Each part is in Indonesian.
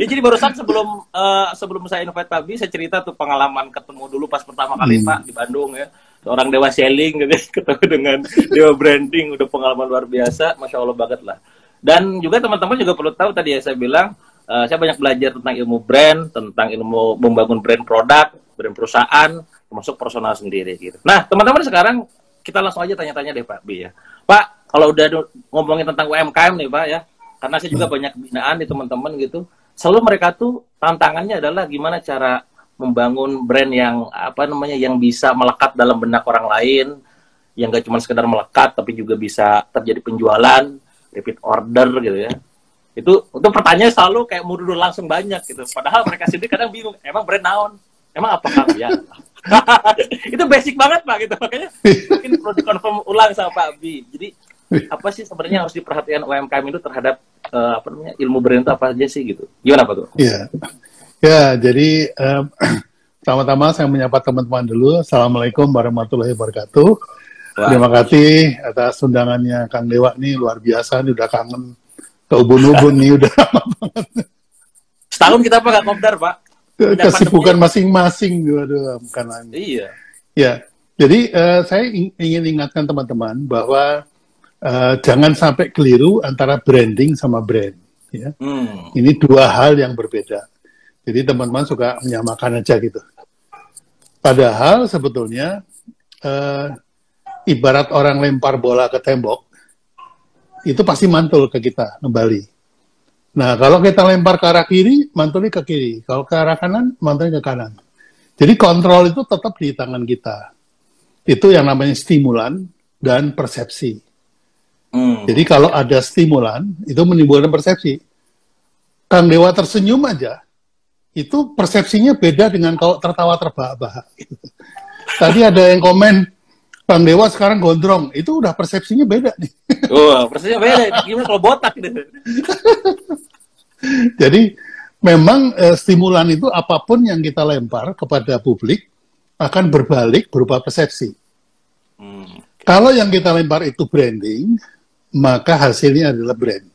ya, jadi barusan sebelum uh, sebelum saya invite Pak Bi, saya cerita tuh pengalaman ketemu dulu pas pertama kali hmm. Pak di Bandung ya. Seorang dewa selling gitu, ketemu dengan dewa branding, udah pengalaman luar biasa, masya Allah banget lah. Dan juga teman-teman juga perlu tahu tadi ya saya bilang, uh, saya banyak belajar tentang ilmu brand, tentang ilmu membangun brand produk, brand perusahaan, termasuk personal sendiri gitu. Nah teman-teman sekarang kita langsung aja tanya-tanya deh Pak Bi ya. Pak, kalau udah ngomongin tentang UMKM nih Pak ya, karena saya juga hmm. banyak binaan di teman-teman gitu selalu mereka tuh tantangannya adalah gimana cara membangun brand yang apa namanya yang bisa melekat dalam benak orang lain yang gak cuma sekedar melekat tapi juga bisa terjadi penjualan repeat order gitu ya. Itu untuk pertanyaan selalu kayak mundur langsung banyak gitu. Padahal mereka sendiri kadang bingung emang brand naon? Emang apa ya. Itu basic banget pak gitu. Makanya mungkin perlu dikonfirm ulang sama Pak Bi jadi apa sih sebenarnya harus diperhatikan UMKM itu terhadap uh, apa namanya ilmu brand itu apa aja sih gitu? Gimana Pak tuh? Iya, ya jadi um, pertama-tama saya menyapa teman-teman dulu. Assalamualaikum warahmatullahi wabarakatuh. Wah. Terima kasih atas undangannya Kang Dewa nih luar biasa nih udah kangen ke ubun-ubun nih udah lama banget. Setahun kita apa nggak kopdar Pak? Kesibukan masing-masing dua-dua bukan Iya. Ya, jadi uh, saya ingin ingatkan teman-teman bahwa uh, jangan sampai keliru antara branding sama brand. Ya. Hmm. Ini dua hal yang berbeda. Jadi teman-teman suka menyamakan aja gitu. Padahal sebetulnya uh, ibarat orang lempar bola ke tembok, itu pasti mantul ke kita kembali. Nah, kalau kita lempar ke arah kiri, mantulnya ke kiri. Kalau ke arah kanan, mantulnya ke kanan. Jadi kontrol itu tetap di tangan kita. Itu yang namanya stimulan dan persepsi. Hmm. Jadi kalau ada stimulan, itu menimbulkan persepsi. Kang Dewa tersenyum aja, itu persepsinya beda dengan kalau tertawa terbahak-bahak. Tadi ada yang komen, Kang Dewa sekarang gondrong, itu udah persepsinya beda nih. Oh, persepsinya beda. Gimana kalau botak gitu? Jadi memang eh, stimulan itu apa pun yang kita lempar kepada publik akan berbalik berupa persepsi. Hmm. Kalau yang kita lempar itu branding, maka hasilnya adalah brand.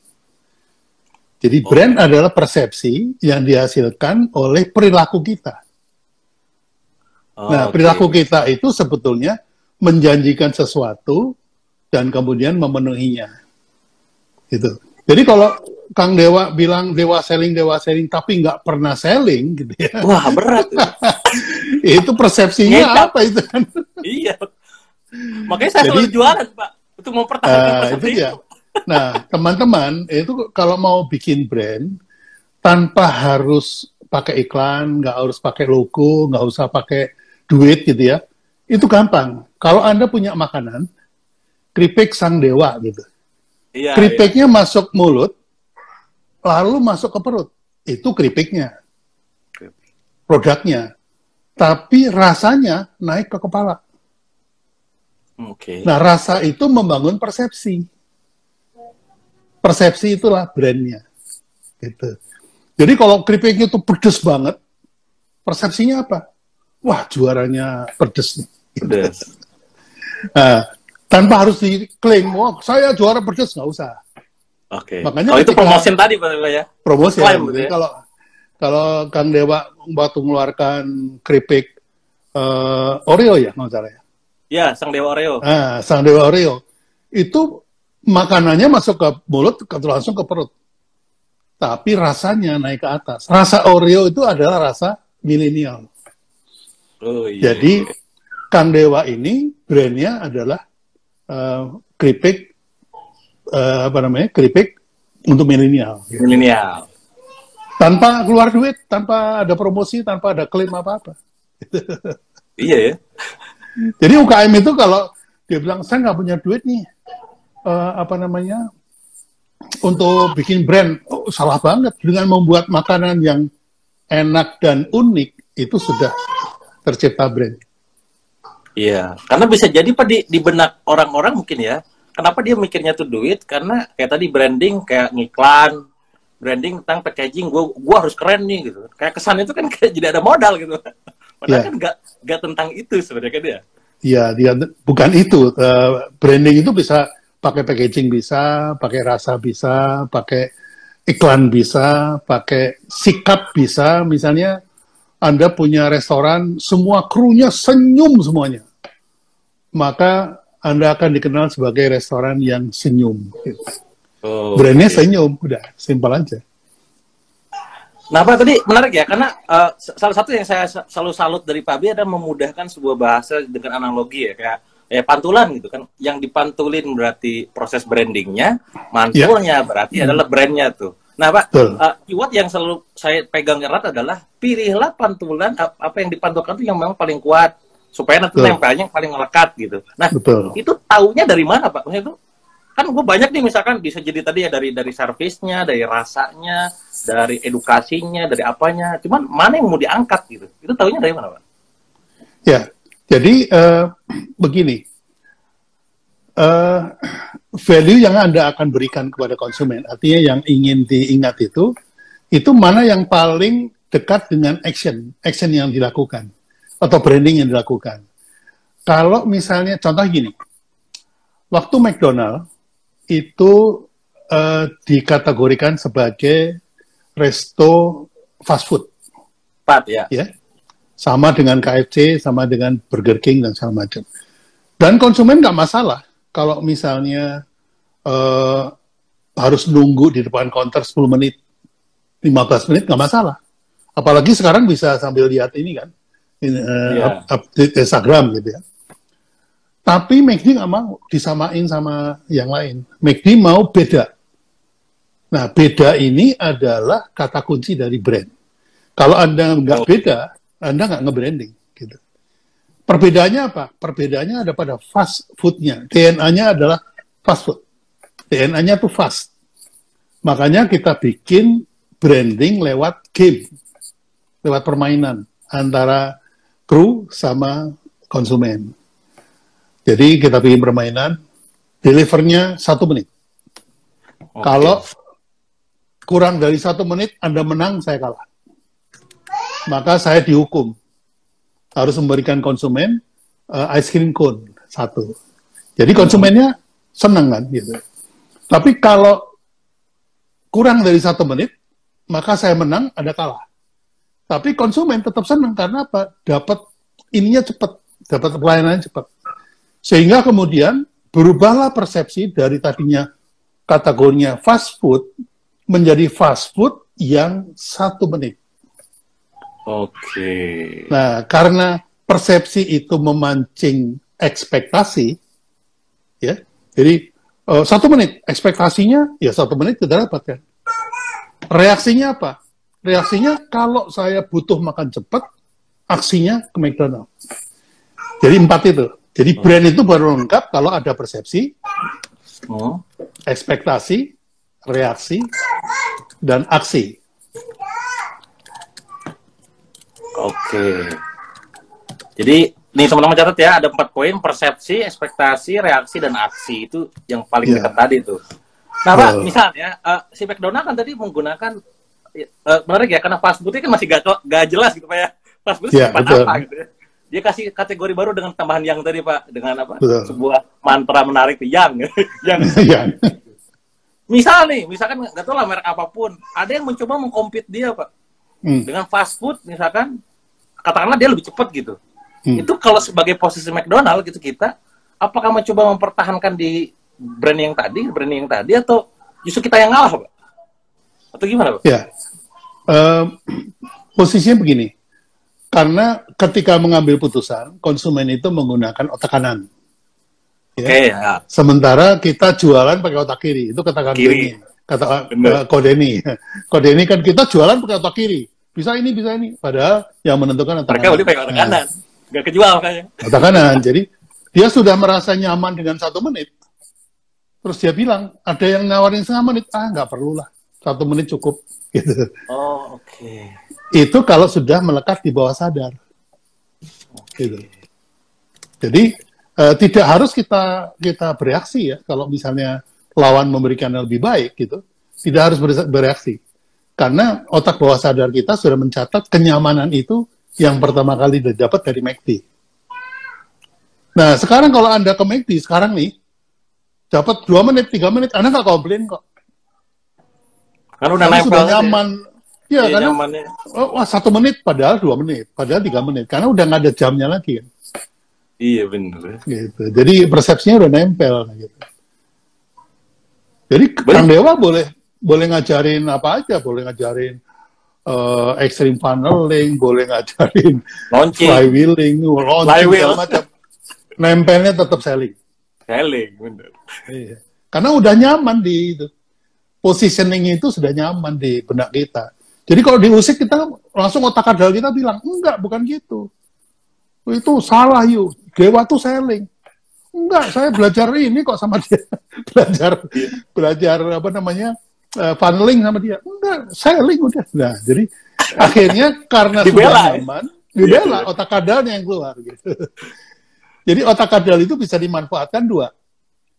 Jadi oh. brand adalah persepsi yang dihasilkan oleh perilaku kita. Oh, nah, perilaku kita itu sebetulnya menjanjikan sesuatu dan kemudian memenuhinya. Gitu. Jadi kalau Kang Dewa bilang Dewa selling, Dewa selling, tapi nggak pernah selling, gitu ya. Wah berat. itu persepsinya Ngecap. apa itu kan? iya. Makanya saya Jadi, selalu jualan, Pak untuk mempertahankan uh, itu. Ya. Nah, teman-teman itu kalau mau bikin brand tanpa harus pakai iklan, nggak harus pakai logo, nggak usah pakai duit gitu ya, itu gampang. Kalau anda punya makanan, keripik sang dewa gitu, iya, keripiknya iya. masuk mulut, lalu masuk ke perut, itu keripiknya, produknya. Tapi rasanya naik ke kepala. Okay. Nah, rasa itu membangun persepsi. Persepsi itulah brandnya. Gitu. Jadi kalau keripik itu pedes banget, persepsinya apa? Wah, juaranya pedes. Pedes. nah, tanpa harus diklaim, wah saya juara pedes, nggak usah. Oke. Okay. Makanya oh, itu promosi tadi Pak ya? Promosi. Ya. Kalau kalau Kang Dewa waktu mengeluarkan keripik uh, Oreo ya, nggak salah ya? Ya, Sang Dewa Oreo. Nah, Sang Dewa Oreo. Itu makanannya masuk ke mulut, langsung ke perut. Tapi rasanya naik ke atas. Rasa Oreo itu adalah rasa milenial. Oh, iya. Jadi, Kang Dewa ini brandnya adalah uh, keripik, uh, apa namanya, keripik untuk milenial. Milenial. Tanpa keluar duit, tanpa ada promosi, tanpa ada klaim apa-apa. iya ya. Jadi UKM itu kalau dia bilang saya nggak punya duit nih, uh, apa namanya, untuk bikin brand, oh, salah banget dengan membuat makanan yang enak dan unik itu sudah tercipta brand. Iya, karena bisa jadi pak di, di benak orang-orang mungkin ya. Kenapa dia mikirnya tuh duit? Karena kayak tadi branding kayak ngiklan, branding tentang packaging, gue gua harus keren nih gitu. Kayak kesan itu kan kayak jadi ada modal gitu. Padahal yeah. kan nggak nggak tentang itu sebenarnya kan ya. Iya, dia bukan itu. Uh, branding itu bisa pakai packaging bisa, pakai rasa bisa, pakai iklan bisa, pakai sikap bisa, misalnya Anda punya restoran, semua krunya senyum semuanya. Maka Anda akan dikenal sebagai restoran yang senyum. Oh, Brandnya okay. senyum, udah, simpel aja. Nah, Pak tadi menarik ya, karena uh, salah satu yang saya selalu salut dari Pak Bi adalah memudahkan sebuah bahasa dengan analogi ya, kayak ya pantulan gitu kan. Yang dipantulin berarti proses brandingnya, mantulnya yeah. berarti hmm. adalah brandnya tuh. Nah, Pak, uh, keyword yang selalu saya pegang erat adalah pilihlah pantulan apa yang dipantulkan itu yang memang paling kuat supaya nanti nempelnya paling melekat gitu. Nah, Betul. itu taunya dari mana, Pak? Maksudnya itu kan gue banyak nih misalkan bisa jadi tadi ya dari dari servisnya, dari rasanya, dari edukasinya, dari apanya. Cuman mana yang mau diangkat gitu? Itu tahunya dari mana, Pak? Ya, jadi uh, begini, uh, value yang anda akan berikan kepada konsumen, artinya yang ingin diingat itu, itu mana yang paling dekat dengan action, action yang dilakukan atau branding yang dilakukan. Kalau misalnya contoh gini, waktu McDonald itu uh, dikategorikan sebagai resto fast food. Pat ya. Ya. Sama dengan KFC, sama dengan Burger King dan segala macam. Dan konsumen nggak masalah kalau misalnya uh, harus nunggu di depan counter 10 menit, 15 menit nggak masalah. Apalagi sekarang bisa sambil lihat ini kan, ini, uh, yeah. update Instagram gitu ya. Tapi McD nggak mau disamain sama yang lain. McD mau beda. Nah, beda ini adalah kata kunci dari brand. Kalau Anda nggak oh. beda, Anda nggak nge-branding. Gitu. Perbedaannya apa? Perbedaannya ada pada fast foodnya. DNA-nya adalah fast food. DNA-nya itu fast. Makanya kita bikin branding lewat game, lewat permainan antara kru sama konsumen. Jadi kita bikin permainan, delivernya satu menit. Okay. Kalau kurang dari satu menit, Anda menang, saya kalah. Maka saya dihukum. Harus memberikan konsumen uh, ice cream cone satu. Jadi konsumennya senang kan gitu. Tapi kalau kurang dari satu menit, maka saya menang, ada kalah. Tapi konsumen tetap senang karena apa? Dapat ininya cepat, dapat pelayanannya cepat. Sehingga kemudian berubahlah persepsi dari tadinya kategorinya fast food menjadi fast food yang satu menit. Oke. Okay. Nah, karena persepsi itu memancing ekspektasi, ya, jadi uh, satu menit ekspektasinya ya satu menit kita dapat kan. Reaksinya apa? Reaksinya kalau saya butuh makan cepat, aksinya ke McDonald. Jadi empat itu. Jadi oh. brand itu baru lengkap kalau ada persepsi, oh. ekspektasi, reaksi, dan aksi. Oke. Jadi ini teman-teman catat ya ada empat poin persepsi, ekspektasi, reaksi, dan aksi itu yang paling yeah. dekat tadi itu. Nah Pak, misalnya uh, si McDonald kan tadi menggunakan uh, menarik ya karena fast food kan masih gak, gak jelas gitu Pak ya. Fast food yeah, apa gitu ya dia kasih kategori baru dengan tambahan yang tadi pak. Dengan apa? Betul. sebuah mantra menarik yang. Yang yang misal nih misalkan nggak tahu lah merek apa pun. Ada yang mencoba mengkompet dia pak. Hmm. dengan fast food misalkan katakanlah dia lebih cepat gitu. Hmm. itu kalau sebagai posisi McDonald gitu kita apakah mencoba mempertahankan di brand yang tadi brand yang tadi atau justru kita yang ngalah pak? Atau gimana pak? Ya uh, posisinya begini karena ketika mengambil putusan, konsumen itu menggunakan otak kanan. Ya. Okay, ya. Sementara kita jualan pakai otak kiri. Itu kata kiri. Kata uh, kode ini. Kode ini kan kita jualan pakai otak kiri. Bisa ini, bisa ini. Padahal yang menentukan otak Mereka kanan. Mereka pakai otak kanan. Nah. Gak kejual makanya. Otak kanan. Jadi dia sudah merasa nyaman dengan satu menit. Terus dia bilang, ada yang nawarin setengah menit. Ah, nggak perlu lah. Satu menit cukup. Gitu. Oh, oke. Okay itu kalau sudah melekat di bawah sadar. Gitu. Jadi uh, tidak harus kita kita bereaksi ya kalau misalnya lawan memberikan yang lebih baik gitu. Tidak harus bereaksi. Karena otak bawah sadar kita sudah mencatat kenyamanan itu yang pertama kali didapat dari MACD. Nah, sekarang kalau Anda ke MACD, sekarang nih, dapat 2 menit, 3 menit, Anda nggak komplain kok. Karena udah karena sudah nyaman. Iya, ya, karena nyamannya. Oh, wah satu menit padahal dua menit, padahal tiga menit, karena udah nggak ada jamnya lagi kan. Iya benar. Gitu. Jadi persepsinya udah nempel gitu. Jadi Kang Dewa boleh boleh ngajarin apa aja, boleh ngajarin uh, extreme funneling, boleh ngajarin launching, flywheeling, launching segala macam. Nempelnya tetap selling. Selling, bener. Iya. Karena udah nyaman di itu. Positioning itu sudah nyaman di benak kita. Jadi kalau diusik kita langsung otak kadal kita bilang, enggak, bukan gitu. Itu salah yuk. Dewa tuh selling. Enggak, saya belajar ini kok sama dia. belajar belajar apa namanya? uh, funneling sama dia. Enggak, selling udah. Nah, jadi akhirnya karena dibela, sudah ya? nyaman, dibela otak kadalnya yang keluar gitu. jadi otak kadal itu bisa dimanfaatkan dua.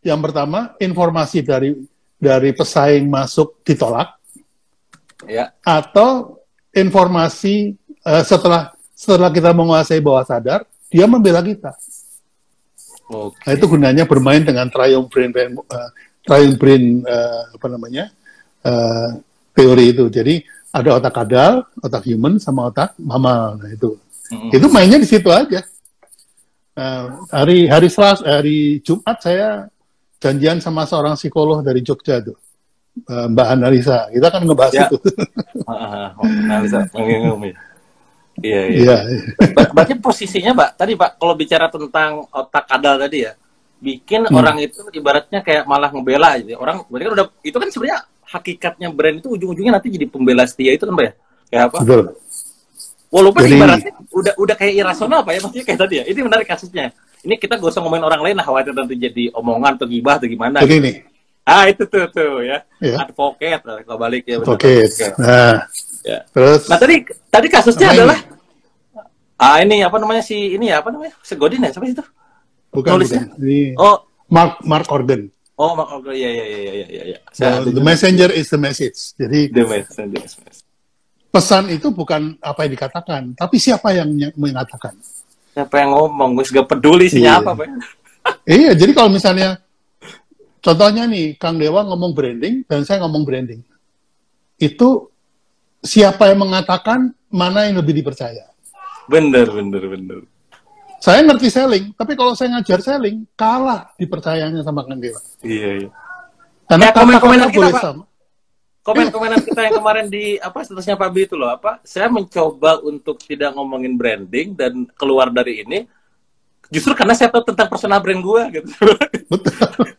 Yang pertama, informasi dari dari pesaing masuk ditolak. Ya. Atau informasi uh, setelah setelah kita menguasai bawah sadar, dia membela kita. Okay. Nah, itu gunanya bermain dengan triumph brain, uh, triumph brain uh, apa namanya uh, teori itu. Jadi ada otak kadal, otak human, sama otak mamal. Nah itu, mm-hmm. itu mainnya di situ aja. Uh, hari hari Selasa, hari Jumat saya janjian sama seorang psikolog dari Jogja tuh, uh, Mbak Analisa. Kita kan ngebahas ya. itu. Analisa, Iya, iya. iya. Berarti posisinya, Mbak, tadi Pak, kalau bicara tentang otak kadal tadi ya, bikin hmm. orang itu ibaratnya kayak malah ngebela gitu. Orang berarti kan udah itu kan sebenarnya hakikatnya brand itu ujung-ujungnya nanti jadi pembela setia itu kan Mbak ya? Kayak apa? Betul. Walaupun jadi, ibaratnya udah udah kayak irasional Pak ya, maksudnya kayak tadi ya. Ini menarik kasusnya. Ini kita gak usah ngomongin orang lain lah, khawatir nanti jadi omongan atau gibah atau gimana. Begini. Gitu. Ah itu tuh tuh ya. Yeah. Advokat kalau balik ya. Advokat. Nah. Ya. Terus. Nah tadi tadi kasusnya adalah ini? ah ini apa namanya si ini ya apa namanya Segodin ya siapa itu? Bukan, Nulisnya? bukan. Ini oh Mark Mark Orden. Oh, oh iya iya iya iya iya. iya. The, the messenger is the message. Jadi the messenger is message. Pesan itu bukan apa yang dikatakan, tapi siapa yang mengatakan. Siapa yang ngomong, gue gak peduli sih iya. apa, Pak. iya, jadi kalau misalnya contohnya nih Kang Dewa ngomong branding dan saya ngomong branding. Itu siapa yang mengatakan mana yang lebih dipercaya? Bener, bener, bener. Saya ngerti selling, tapi kalau saya ngajar selling, kalah dipercayanya sama Kang Dewa. Iya, iya. Karena ya, komen-komenan kita, Pak. Sama. Komen-komenan kita yang kemarin di apa statusnya Pak Bi itu loh, apa? Saya mencoba untuk tidak ngomongin branding dan keluar dari ini justru karena saya tahu tentang personal brand gue gitu. Betul.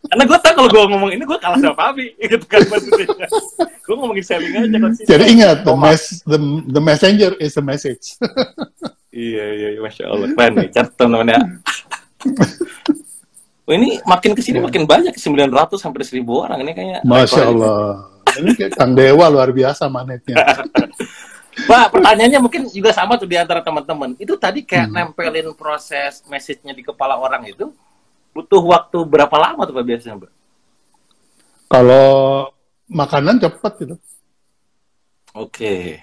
karena gue tahu kalau gue ngomong ini gue kalah sama Pak Bi gitu kan maksudnya. gue ngomongin selling aja konsisten. Jadi ingat, the, mes the, the messenger is the message. Iya, iya iya masya Allah keren nih catat teman-teman ya. Oh, ini makin ke sini makin banyak 900 sampai 1000 orang ini kayaknya. Masya Allah. Ini kayak Kang Dewa luar biasa manetnya. Pak, pertanyaannya mungkin juga sama tuh di antara teman-teman. Itu tadi kayak hmm. nempelin proses message-nya di kepala orang itu butuh waktu berapa lama tuh Pak biasanya, Mbak? Kalau makanan cepat gitu. Oke.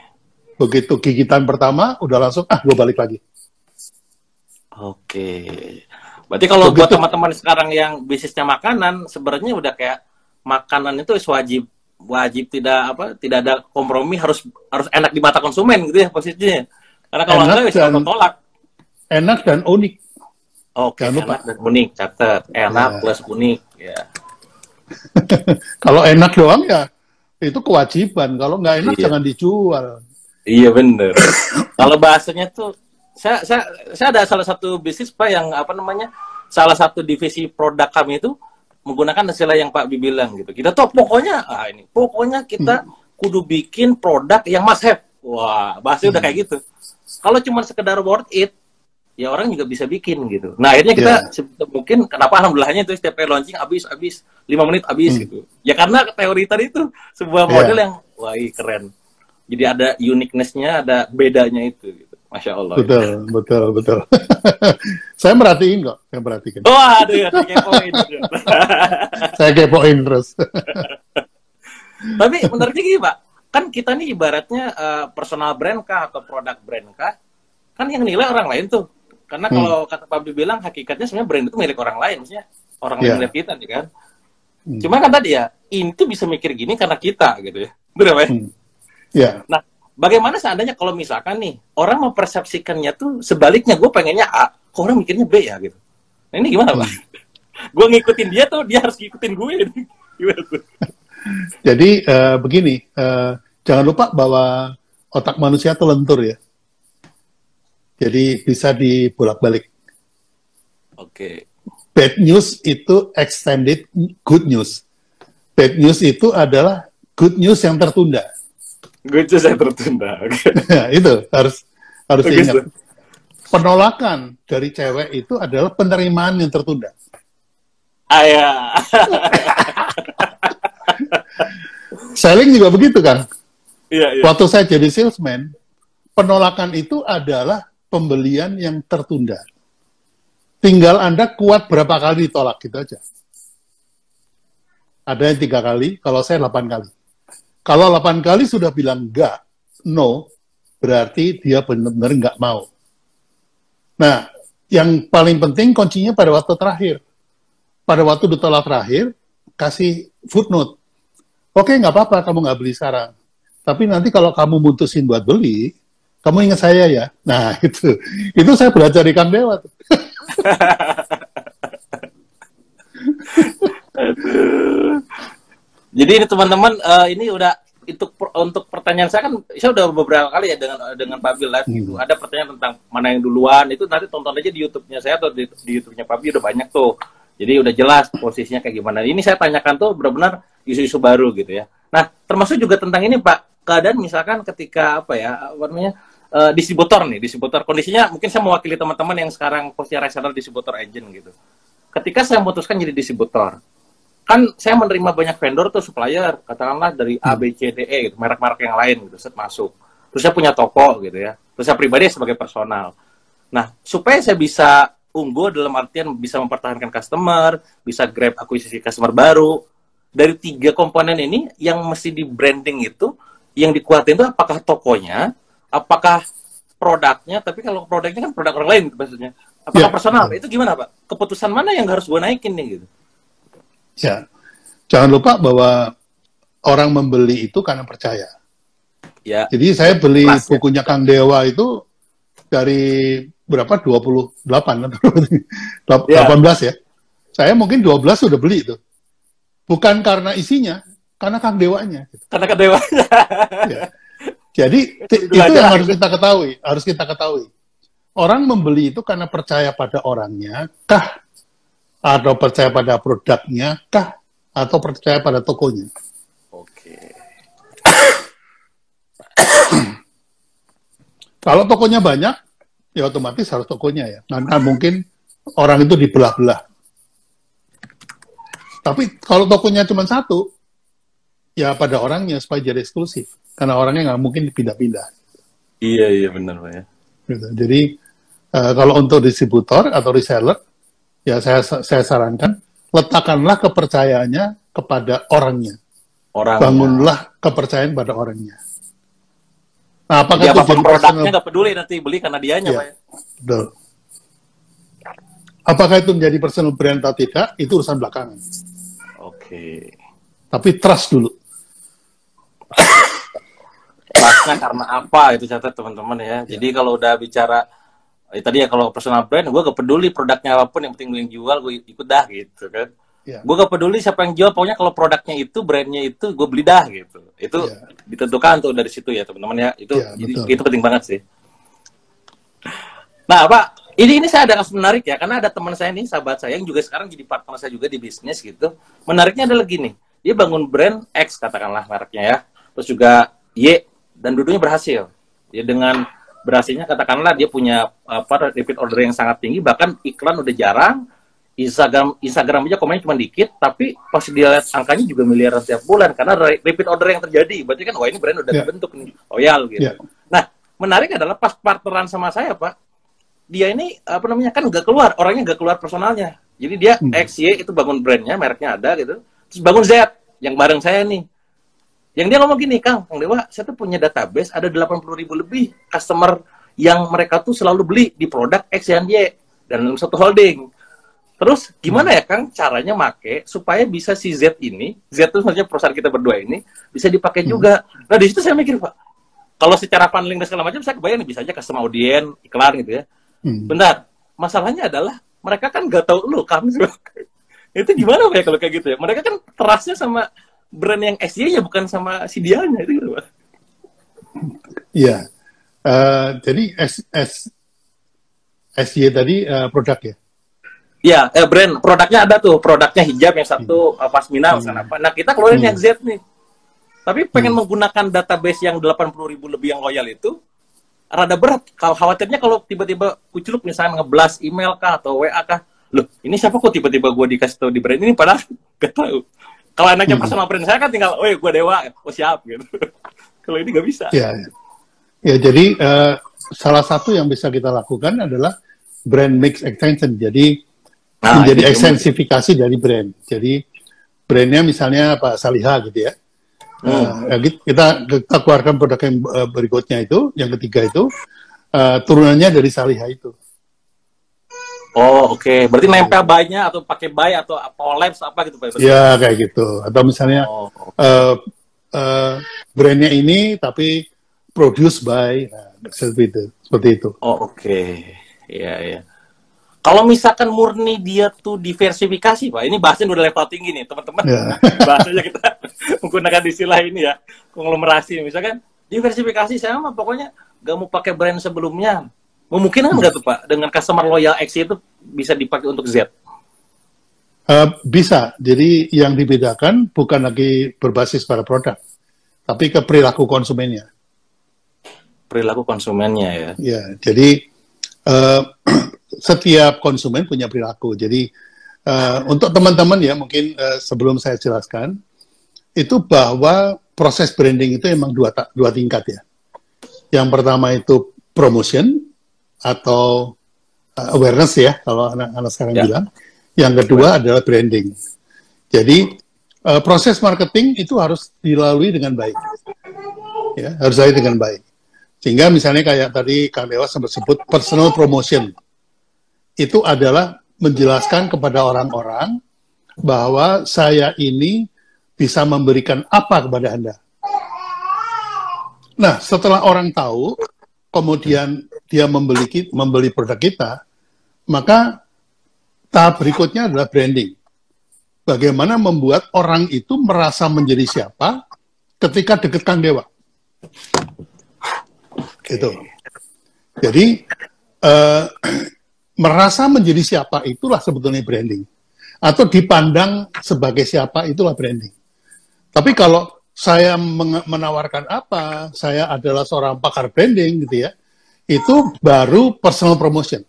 Begitu gigitan pertama, udah langsung, ah, gue balik lagi. Oke. Berarti kalau Begitu. buat teman-teman sekarang yang bisnisnya makanan, sebenarnya udah kayak makanan itu wajib wajib tidak apa tidak ada kompromi harus harus enak di mata konsumen gitu ya posisinya. Karena kalau enak enggak bisa tolak. enak dan unik. Oke okay, enak dan unik catat. Enak ya. plus unik ya. Kalau enak doang ya itu kewajiban. Kalau nggak enak iya. jangan dijual. Iya bener. Kalau bahasanya tuh, saya, saya, saya ada salah satu bisnis pak yang apa namanya, salah satu divisi produk kami itu menggunakan istilah yang Pak Bi bilang gitu. Kita tuh pokoknya, ah ini, pokoknya kita hmm. kudu bikin produk yang must have. Wah, bahasanya hmm. udah kayak gitu. Kalau cuma sekedar worth it, ya orang juga bisa bikin gitu. Nah akhirnya kita yeah. mungkin kenapa alhamdulillahnya itu setiap kali launching habis habis lima menit habis hmm. gitu. Ya karena teori tadi itu sebuah model yeah. yang wah keren jadi ada uniqueness-nya, ada bedanya itu. Masya Allah. Betul, ya. betul, betul. saya merhatiin kok, saya perhatikan. Oh, aduh ya, saya kepoin. saya kepoin terus. Tapi menurutnya gini Pak, kan kita nih ibaratnya uh, personal brand kah atau produk brand kah, kan yang nilai orang lain tuh. Karena hmm. kalau kata Pak bilang hakikatnya sebenarnya brand itu milik orang lain, maksudnya orang yeah. lain lihat kita nih kan. Hmm. Cuma kan tadi ya, ini tuh bisa mikir gini karena kita gitu ya. Benar ya? Hmm. Ya. Nah, bagaimana seandainya kalau misalkan nih orang mempersepsikannya tuh sebaliknya, gue pengennya A, kok orang mikirnya B ya gitu. Nah ini gimana pak? Hmm. gue ngikutin dia tuh, dia harus ngikutin gue. Gimana tuh? Jadi uh, begini, uh, jangan lupa bahwa otak manusia itu lentur ya. Jadi bisa dibolak-balik. Oke. Okay. Bad news itu extended good news. Bad news itu adalah good news yang tertunda. News yang tertunda. Okay. Nah, itu harus harus okay, ingat. Penolakan dari cewek itu adalah penerimaan yang tertunda. Ayah. Selling juga begitu kan? Iya, iya. Waktu saya jadi salesman, penolakan itu adalah pembelian yang tertunda. Tinggal Anda kuat berapa kali ditolak gitu aja. Ada yang tiga kali, kalau saya delapan kali. Kalau delapan kali sudah bilang enggak, no, berarti dia benar-benar enggak mau. Nah, yang paling penting kuncinya pada waktu terakhir. Pada waktu ditolak terakhir, kasih footnote. Oke, nggak apa-apa kamu nggak beli sekarang. Tapi nanti kalau kamu mutusin buat beli, kamu ingat saya ya. Nah, itu. Itu saya belajar ikan dewa. Jadi ini teman-teman uh, ini udah itu untuk pertanyaan saya kan saya udah beberapa kali ya dengan dengan Pak Bil live gitu. Hmm. Ada pertanyaan tentang mana yang duluan itu nanti tonton aja di YouTube-nya saya atau di, di YouTube-nya Pak Bil udah banyak tuh. Jadi udah jelas posisinya kayak gimana. Ini saya tanyakan tuh benar-benar isu-isu baru gitu ya. Nah, termasuk juga tentang ini Pak, keadaan misalkan ketika apa ya, apa namanya? uh, distributor nih, distributor. Kondisinya mungkin saya mewakili teman-teman yang sekarang posisi reseller distributor agent gitu. Ketika saya memutuskan jadi distributor, kan saya menerima banyak vendor tuh supplier, katakanlah dari A, B, C, D, E gitu, merek-merek yang lain gitu, set masuk. Terus saya punya toko gitu ya. Terus saya pribadi sebagai personal. Nah, supaya saya bisa unggul dalam artian bisa mempertahankan customer, bisa grab akuisisi customer baru. Dari tiga komponen ini, yang mesti di branding itu, yang dikuatin itu apakah tokonya, apakah produknya, tapi kalau produknya kan produk orang lain maksudnya. Apakah ya, personal? Itu gimana, Pak? Keputusan mana yang harus gue naikin nih gitu? Ya. Jangan lupa bahwa orang membeli itu karena percaya. Ya. Jadi saya beli Kelas, ya. bukunya ya. Kang Dewa itu dari berapa? 28 atau ya. 18 ya. Saya mungkin 12 sudah beli itu. Bukan karena isinya, karena Kang Dewanya. Karena Kang Dewanya. ya. Jadi itu yang harus kita ketahui, harus kita ketahui. Orang membeli itu karena percaya pada orangnya, kah? Atau percaya pada produknya, kah? Atau percaya pada tokonya? Oke. Kalau tokonya banyak, ya otomatis harus tokonya ya. Karena mungkin orang itu dibelah-belah. Tapi kalau tokonya cuma satu, ya pada orangnya supaya jadi eksklusif karena orangnya nggak mungkin pindah-pindah. Iya iya benar pak ya. Gitu. Jadi uh, kalau untuk distributor atau reseller, ya saya saya sarankan letakkanlah kepercayaannya kepada orangnya. Orangnya. Bangunlah kepercayaan pada orangnya. Nah, apakah ya, itu jadi produknya nggak peduli nanti beli karena dianya, ya, Pak? Betul. Apakah itu menjadi personal brand atau tidak, itu urusan belakangan. Oke. Tapi trust dulu trustnya karena apa itu catat teman-teman ya. ya. Jadi kalau udah bicara eh, tadi ya kalau personal brand, gue gak peduli produknya apa pun yang penting gue yang jual, gue ikut dah gitu kan. Ya. Gue gak peduli siapa yang jual, pokoknya kalau produknya itu, brandnya itu, gue beli dah gitu. Itu ya. ditentukan tuh dari situ ya teman-teman ya. Itu ya, itu penting banget sih. Nah Pak, ini ini saya ada kasus menarik ya, karena ada teman saya nih, sahabat saya yang juga sekarang jadi partner saya juga di bisnis gitu. Menariknya adalah gini, dia bangun brand X katakanlah mereknya ya, terus juga Y dan dulunya berhasil. Ya dengan berhasilnya katakanlah dia punya apa repeat order yang sangat tinggi bahkan iklan udah jarang Instagram Instagram aja komennya cuma dikit tapi pas dia lihat angkanya juga miliaran setiap bulan karena repeat order yang terjadi berarti kan wah ini brand udah yeah. terbentuk nih loyal gitu yeah. nah menarik adalah pas partneran sama saya pak dia ini apa namanya kan nggak keluar orangnya nggak keluar personalnya jadi dia hmm. XY itu bangun brandnya mereknya ada gitu terus bangun Z yang bareng saya nih yang dia ngomong gini, Kang, Kang Dewa, saya tuh punya database ada 80 ribu lebih customer yang mereka tuh selalu beli di produk X dan Y dan dalam satu holding. Terus gimana ya Kang caranya make supaya bisa si Z ini, Z itu maksudnya perusahaan kita berdua ini bisa dipakai hmm. juga. Nah di situ saya mikir Pak, kalau secara funneling dan segala macam saya kebayang bisa aja custom audience, iklan gitu ya. Hmm. Bentar, masalahnya adalah mereka kan gak tahu lu kami itu gimana Pak ya kalau kayak gitu ya? Mereka kan terasnya sama brand yang SJ ya bukan sama si Dianya itu gitu Pak. Iya. Uh, jadi S, S, SJ tadi uh, produk ya? Iya, eh, brand produknya ada tuh, produknya hijab yang satu hmm. uh, pasmina hmm. apa. Nah, kita keluarin hmm. yang Z nih. Tapi pengen hmm. menggunakan database yang 80 ribu lebih yang loyal itu rada berat. Kalau khawatirnya kalau tiba-tiba kuculuk misalnya ngeblas email kah atau WA kah, loh ini siapa kok tiba-tiba gue dikasih tahu di brand ini padahal gak tahu. Kalau anaknya hmm. sama brand saya kan tinggal, oh gue dewa, oh siap gitu. kalau ini gak bisa. Ya, ya jadi uh, salah satu yang bisa kita lakukan adalah brand mix extension. Jadi nah, menjadi ekstensifikasi dari brand. Jadi brandnya misalnya Pak Saliha gitu ya. Hmm. Uh, kita kita keluarkan produk yang uh, berikutnya itu, yang ketiga itu uh, turunannya dari Saliha itu. Oh oke, okay. berarti nempel banyak atau pakai buy atau collapse apa gitu Pak? Ya kayak gitu. Atau misalnya oh, okay. uh, uh, brandnya ini tapi produce by, nah, seperti itu. Seperti itu. Oh oke, okay. iya iya. Kalau misalkan murni dia tuh diversifikasi, Pak, ini bahasnya udah level tinggi nih, teman-teman. Yeah. bahasanya kita menggunakan istilah ini ya, konglomerasi. Misalkan diversifikasi saya mah pokoknya gak mau pakai brand sebelumnya. Memungkinkan nggak tuh Pak, dengan customer loyal X itu bisa dipakai untuk Z? Uh, bisa. Jadi yang dibedakan bukan lagi berbasis pada produk, tapi ke perilaku konsumennya. Perilaku konsumennya ya. Ya, jadi uh, setiap konsumen punya perilaku. Jadi uh, untuk teman-teman ya mungkin uh, sebelum saya jelaskan itu bahwa proses branding itu emang dua dua tingkat ya. Yang pertama itu promotion atau uh, awareness ya kalau anak-anak sekarang ya. bilang. Yang kedua adalah branding. Jadi uh, proses marketing itu harus dilalui dengan baik. Ya, harus dilalui dengan baik. Sehingga misalnya kayak tadi Kang Dewa sempat sebut personal promotion itu adalah menjelaskan kepada orang-orang bahwa saya ini bisa memberikan apa kepada Anda. Nah, setelah orang tahu, kemudian dia membeli membeli produk kita, maka tahap berikutnya adalah branding. Bagaimana membuat orang itu merasa menjadi siapa ketika dekat Kang Dewa. Gitu. Jadi uh, merasa menjadi siapa itulah sebetulnya branding. Atau dipandang sebagai siapa itulah branding. Tapi kalau saya menawarkan apa, saya adalah seorang pakar branding gitu ya, itu baru personal promotion.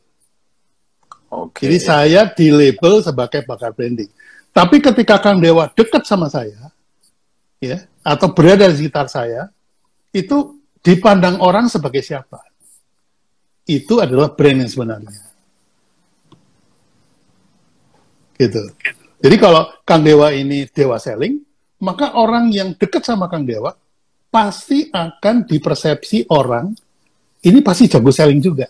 Okay. Jadi saya di label sebagai pakar branding. Tapi ketika Kang Dewa dekat sama saya, ya, atau berada di sekitar saya, itu dipandang orang sebagai siapa? Itu adalah brand yang sebenarnya. Gitu. Jadi kalau Kang Dewa ini Dewa Selling, maka orang yang dekat sama Kang Dewa pasti akan dipersepsi orang ini pasti jago selling juga.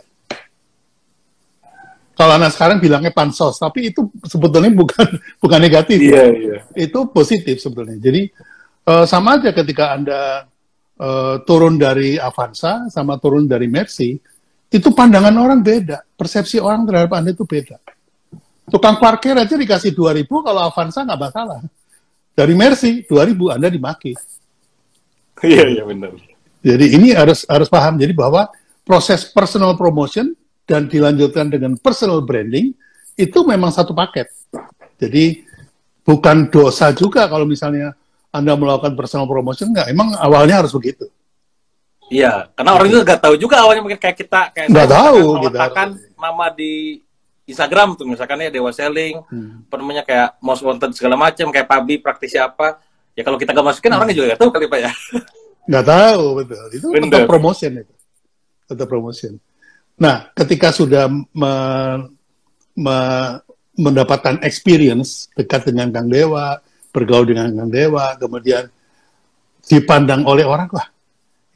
Kalau anak sekarang bilangnya pansos, tapi itu sebetulnya bukan bukan negatif. Iya, yeah, yeah. Itu positif sebetulnya. Jadi uh, sama aja ketika Anda uh, turun dari Avanza sama turun dari Mercy, itu pandangan orang beda, persepsi orang terhadap Anda itu beda. Tukang parkir aja dikasih 2000 kalau Avanza nggak masalah. Dari Mercy 2000 Anda dimaki. Iya iya benar. Jadi ini harus harus paham jadi bahwa proses personal promotion dan dilanjutkan dengan personal branding itu memang satu paket. Jadi bukan dosa juga kalau misalnya Anda melakukan personal promotion enggak, emang awalnya harus begitu. Iya, karena orang itu nggak tahu juga awalnya mungkin kayak kita kayak nggak tahu gitu. nama di Instagram tuh misalkan ya Dewa Selling, hmm. namanya kayak most wanted segala macam, kayak Pabi praktisi apa. Ya kalau kita gak masukin hmm. orangnya juga gak tahu kali Pak ya. Gak tahu betul. Itu Bener. tetap promotion itu. Tetap promotion. Nah, ketika sudah me, me, mendapatkan experience dekat dengan Kang Dewa, bergaul dengan Kang Dewa, kemudian dipandang oleh orang, wah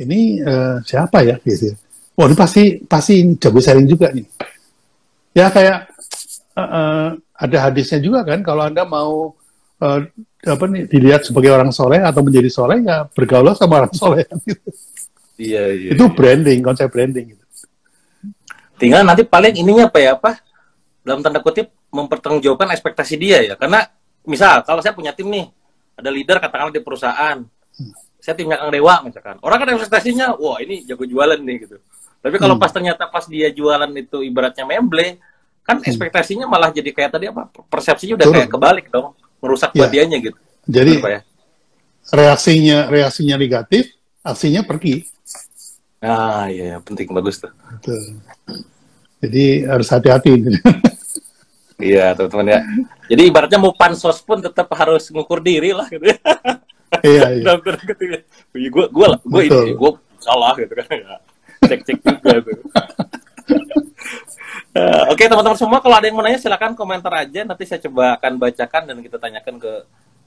ini uh, siapa ya gitu. Wah ini pasti pasti jago selling juga nih ya kayak uh, uh, ada hadisnya juga kan kalau anda mau uh, apa nih dilihat sebagai orang soleh atau menjadi soleh ya bergaul sama orang soleh gitu. Iya, iya. Itu branding, konsep branding. Gitu. Tinggal nanti paling ininya apa ya apa? Dalam tanda kutip mempertanggungjawabkan ekspektasi dia ya. Karena misal kalau saya punya tim nih, ada leader katakanlah di perusahaan, hmm. saya timnya Kang Dewa misalkan. Orang kan ekspektasinya, wah ini jago jualan nih gitu. Tapi kalau hmm. pas ternyata pas dia jualan itu ibaratnya memble, kan hmm. ekspektasinya malah jadi kayak tadi apa? Persepsinya udah Turun. kayak kebalik dong, merusak ya. dianya gitu. Jadi ya? reaksinya reaksinya negatif, aksinya pergi. Ah iya, iya, penting bagus tuh. Betul. Jadi harus hati-hati. iya teman-teman ya. Jadi ibaratnya mau pansos pun tetap harus ngukur diri lah gitu. Ya. iya iya. Gue gue gue ini gue salah gitu kan. Ya. Cek cek juga tuh. Uh, Oke okay, teman-teman semua kalau ada yang mau nanya silakan komentar aja nanti saya coba akan bacakan dan kita tanyakan ke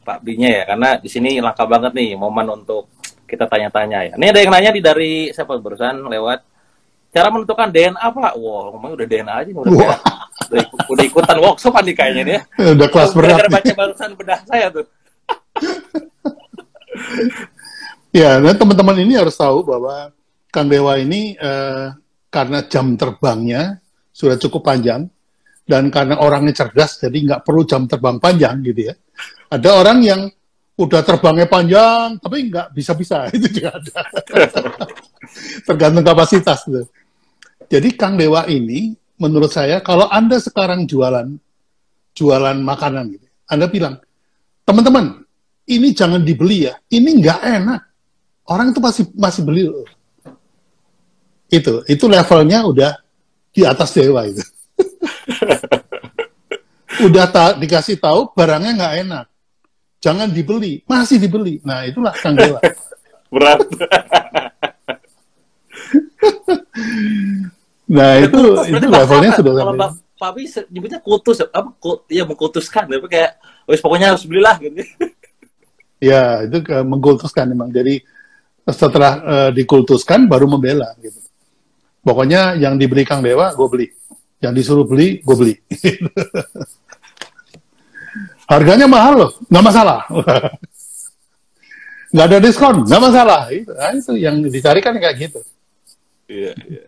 Pak Binya ya karena di sini langka banget nih momen untuk kita tanya-tanya ya. Ini ada yang nanya di dari siapa barusan lewat cara menentukan DNA Pak. Wah, wow, ngomongnya udah DNA aja udah, wow. udah, ikut, udah ikutan workshop nih kayaknya nih ya. Udah kelas berat. baca barusan bedah saya tuh. ya, dan teman-teman ini harus tahu bahwa Kang Dewa ini eh, karena jam terbangnya sudah cukup panjang dan karena orangnya cerdas jadi nggak perlu jam terbang panjang gitu ya. Ada orang yang udah terbangnya panjang tapi nggak bisa-bisa itu juga ada. Tergantung kapasitas tuh. Jadi Kang Dewa ini menurut saya kalau Anda sekarang jualan jualan makanan gitu. Anda bilang, "Teman-teman, ini jangan dibeli ya. Ini nggak enak." Orang itu masih masih beli loh. Itu, itu levelnya udah di atas dewa itu. Udah ta dikasih tahu barangnya nggak enak. Jangan dibeli, masih dibeli. Nah, itulah Kang Dewa. Berat. nah, itu itu levelnya sudah Kalau Pak Papi nyebutnya kutus apa ya mengkutuskan tapi kayak wis pokoknya harus belilah gitu. ya, itu ke, mengkultuskan memang. Jadi setelah uh, dikultuskan baru membela gitu. Pokoknya yang dibeli Kang Dewa, gue beli. Yang disuruh beli, gue beli. Harganya mahal loh, nggak masalah. nggak ada diskon, nggak masalah. Itu, nah, itu yang dicari kan kayak gitu. Iya, iya,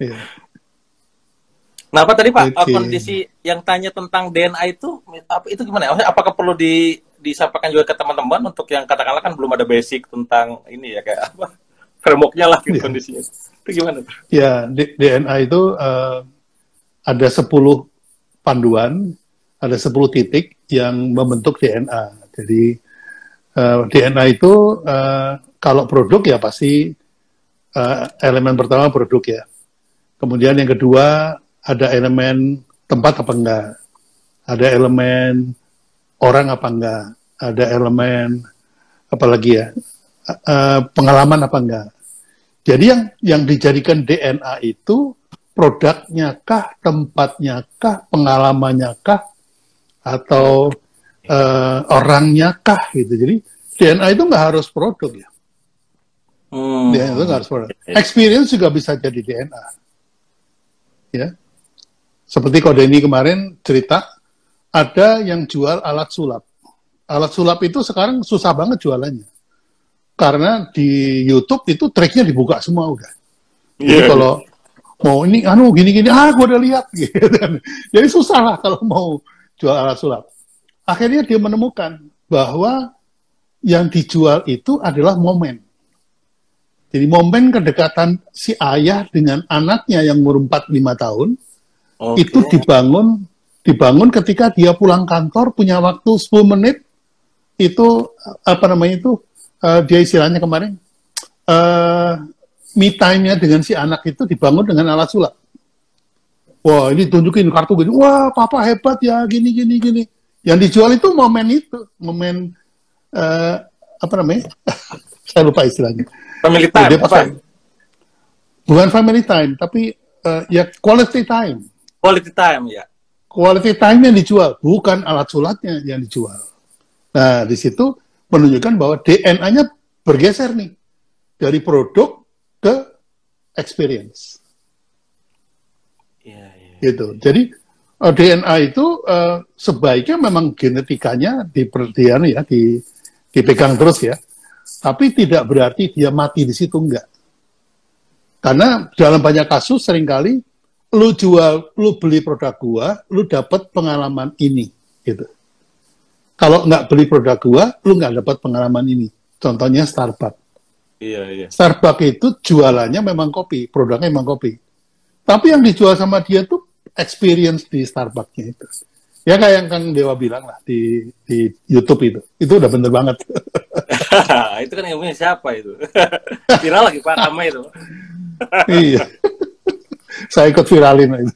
iya. Nah, apa tadi Pak okay. kondisi yang tanya tentang DNA itu apa itu gimana? Apakah perlu di disampaikan juga ke teman-teman untuk yang katakanlah kan belum ada basic tentang ini ya kayak apa? frameworknya lah gitu, yeah. kondisinya. Itu gimana? Ya, DNA itu uh, ada 10 panduan, ada 10 titik yang membentuk DNA. Jadi uh, eh, DNA itu uh, kalau produk ya pasti uh, elemen pertama produk ya. Kemudian yang kedua ada elemen tempat apa enggak, ada elemen orang apa enggak, ada elemen apa lagi ya, uh, pengalaman apa enggak. Jadi yang yang dijadikan DNA itu produknya kah, tempatnya kah, pengalamannya kah, atau uh, orangnya kah gitu. Jadi DNA itu nggak harus produk ya. Hmm. DNA itu nggak harus produk. Experience juga bisa jadi DNA. Ya. Seperti kode ini kemarin cerita, ada yang jual alat sulap. Alat sulap itu sekarang susah banget jualannya karena di YouTube itu tracknya dibuka semua udah. Jadi yeah. kalau mau ini anu gini-gini ah gue udah lihat gitu. Jadi susah lah kalau mau jual alat sulap. Akhirnya dia menemukan bahwa yang dijual itu adalah momen. Jadi momen kedekatan si ayah dengan anaknya yang umur 4-5 tahun okay. itu dibangun dibangun ketika dia pulang kantor punya waktu 10 menit itu apa namanya itu uh, dia istilahnya kemarin uh, me time-nya dengan si anak itu dibangun dengan alat sulap. Wah, ini tunjukin kartu gini. Wah, papa hebat ya, gini gini gini. Yang dijual itu momen itu, momen uh, apa namanya? Saya lupa istilahnya. Family time. Dia apa? Bukan family time, tapi uh, ya quality time. Quality time ya. Quality time yang dijual, bukan alat sulapnya yang dijual. Nah, di situ menunjukkan bahwa DNA-nya bergeser nih dari produk ke experience. Gitu. Jadi uh, eh, DNA itu uh, sebaiknya memang genetikanya diperdian ya di, dipegang terus ya. Tapi tidak berarti dia mati di situ enggak. Karena dalam banyak kasus sering kali lu jual, lu beli produk gua, lu dapat pengalaman ini gitu. Kalau nggak beli produk gua, lu nggak dapat pengalaman ini. Contohnya Starbucks. Iya, iya. Starbucks itu jualannya memang kopi, produknya memang kopi. Tapi yang dijual sama dia tuh experience di Starbucksnya itu. Ya kayak yang Kang Dewa bilang lah di, di YouTube itu. Itu udah bener banget. itu kan yang punya siapa itu? Viral lagi Pak Rama itu. iya. Saya ikut viralin itu.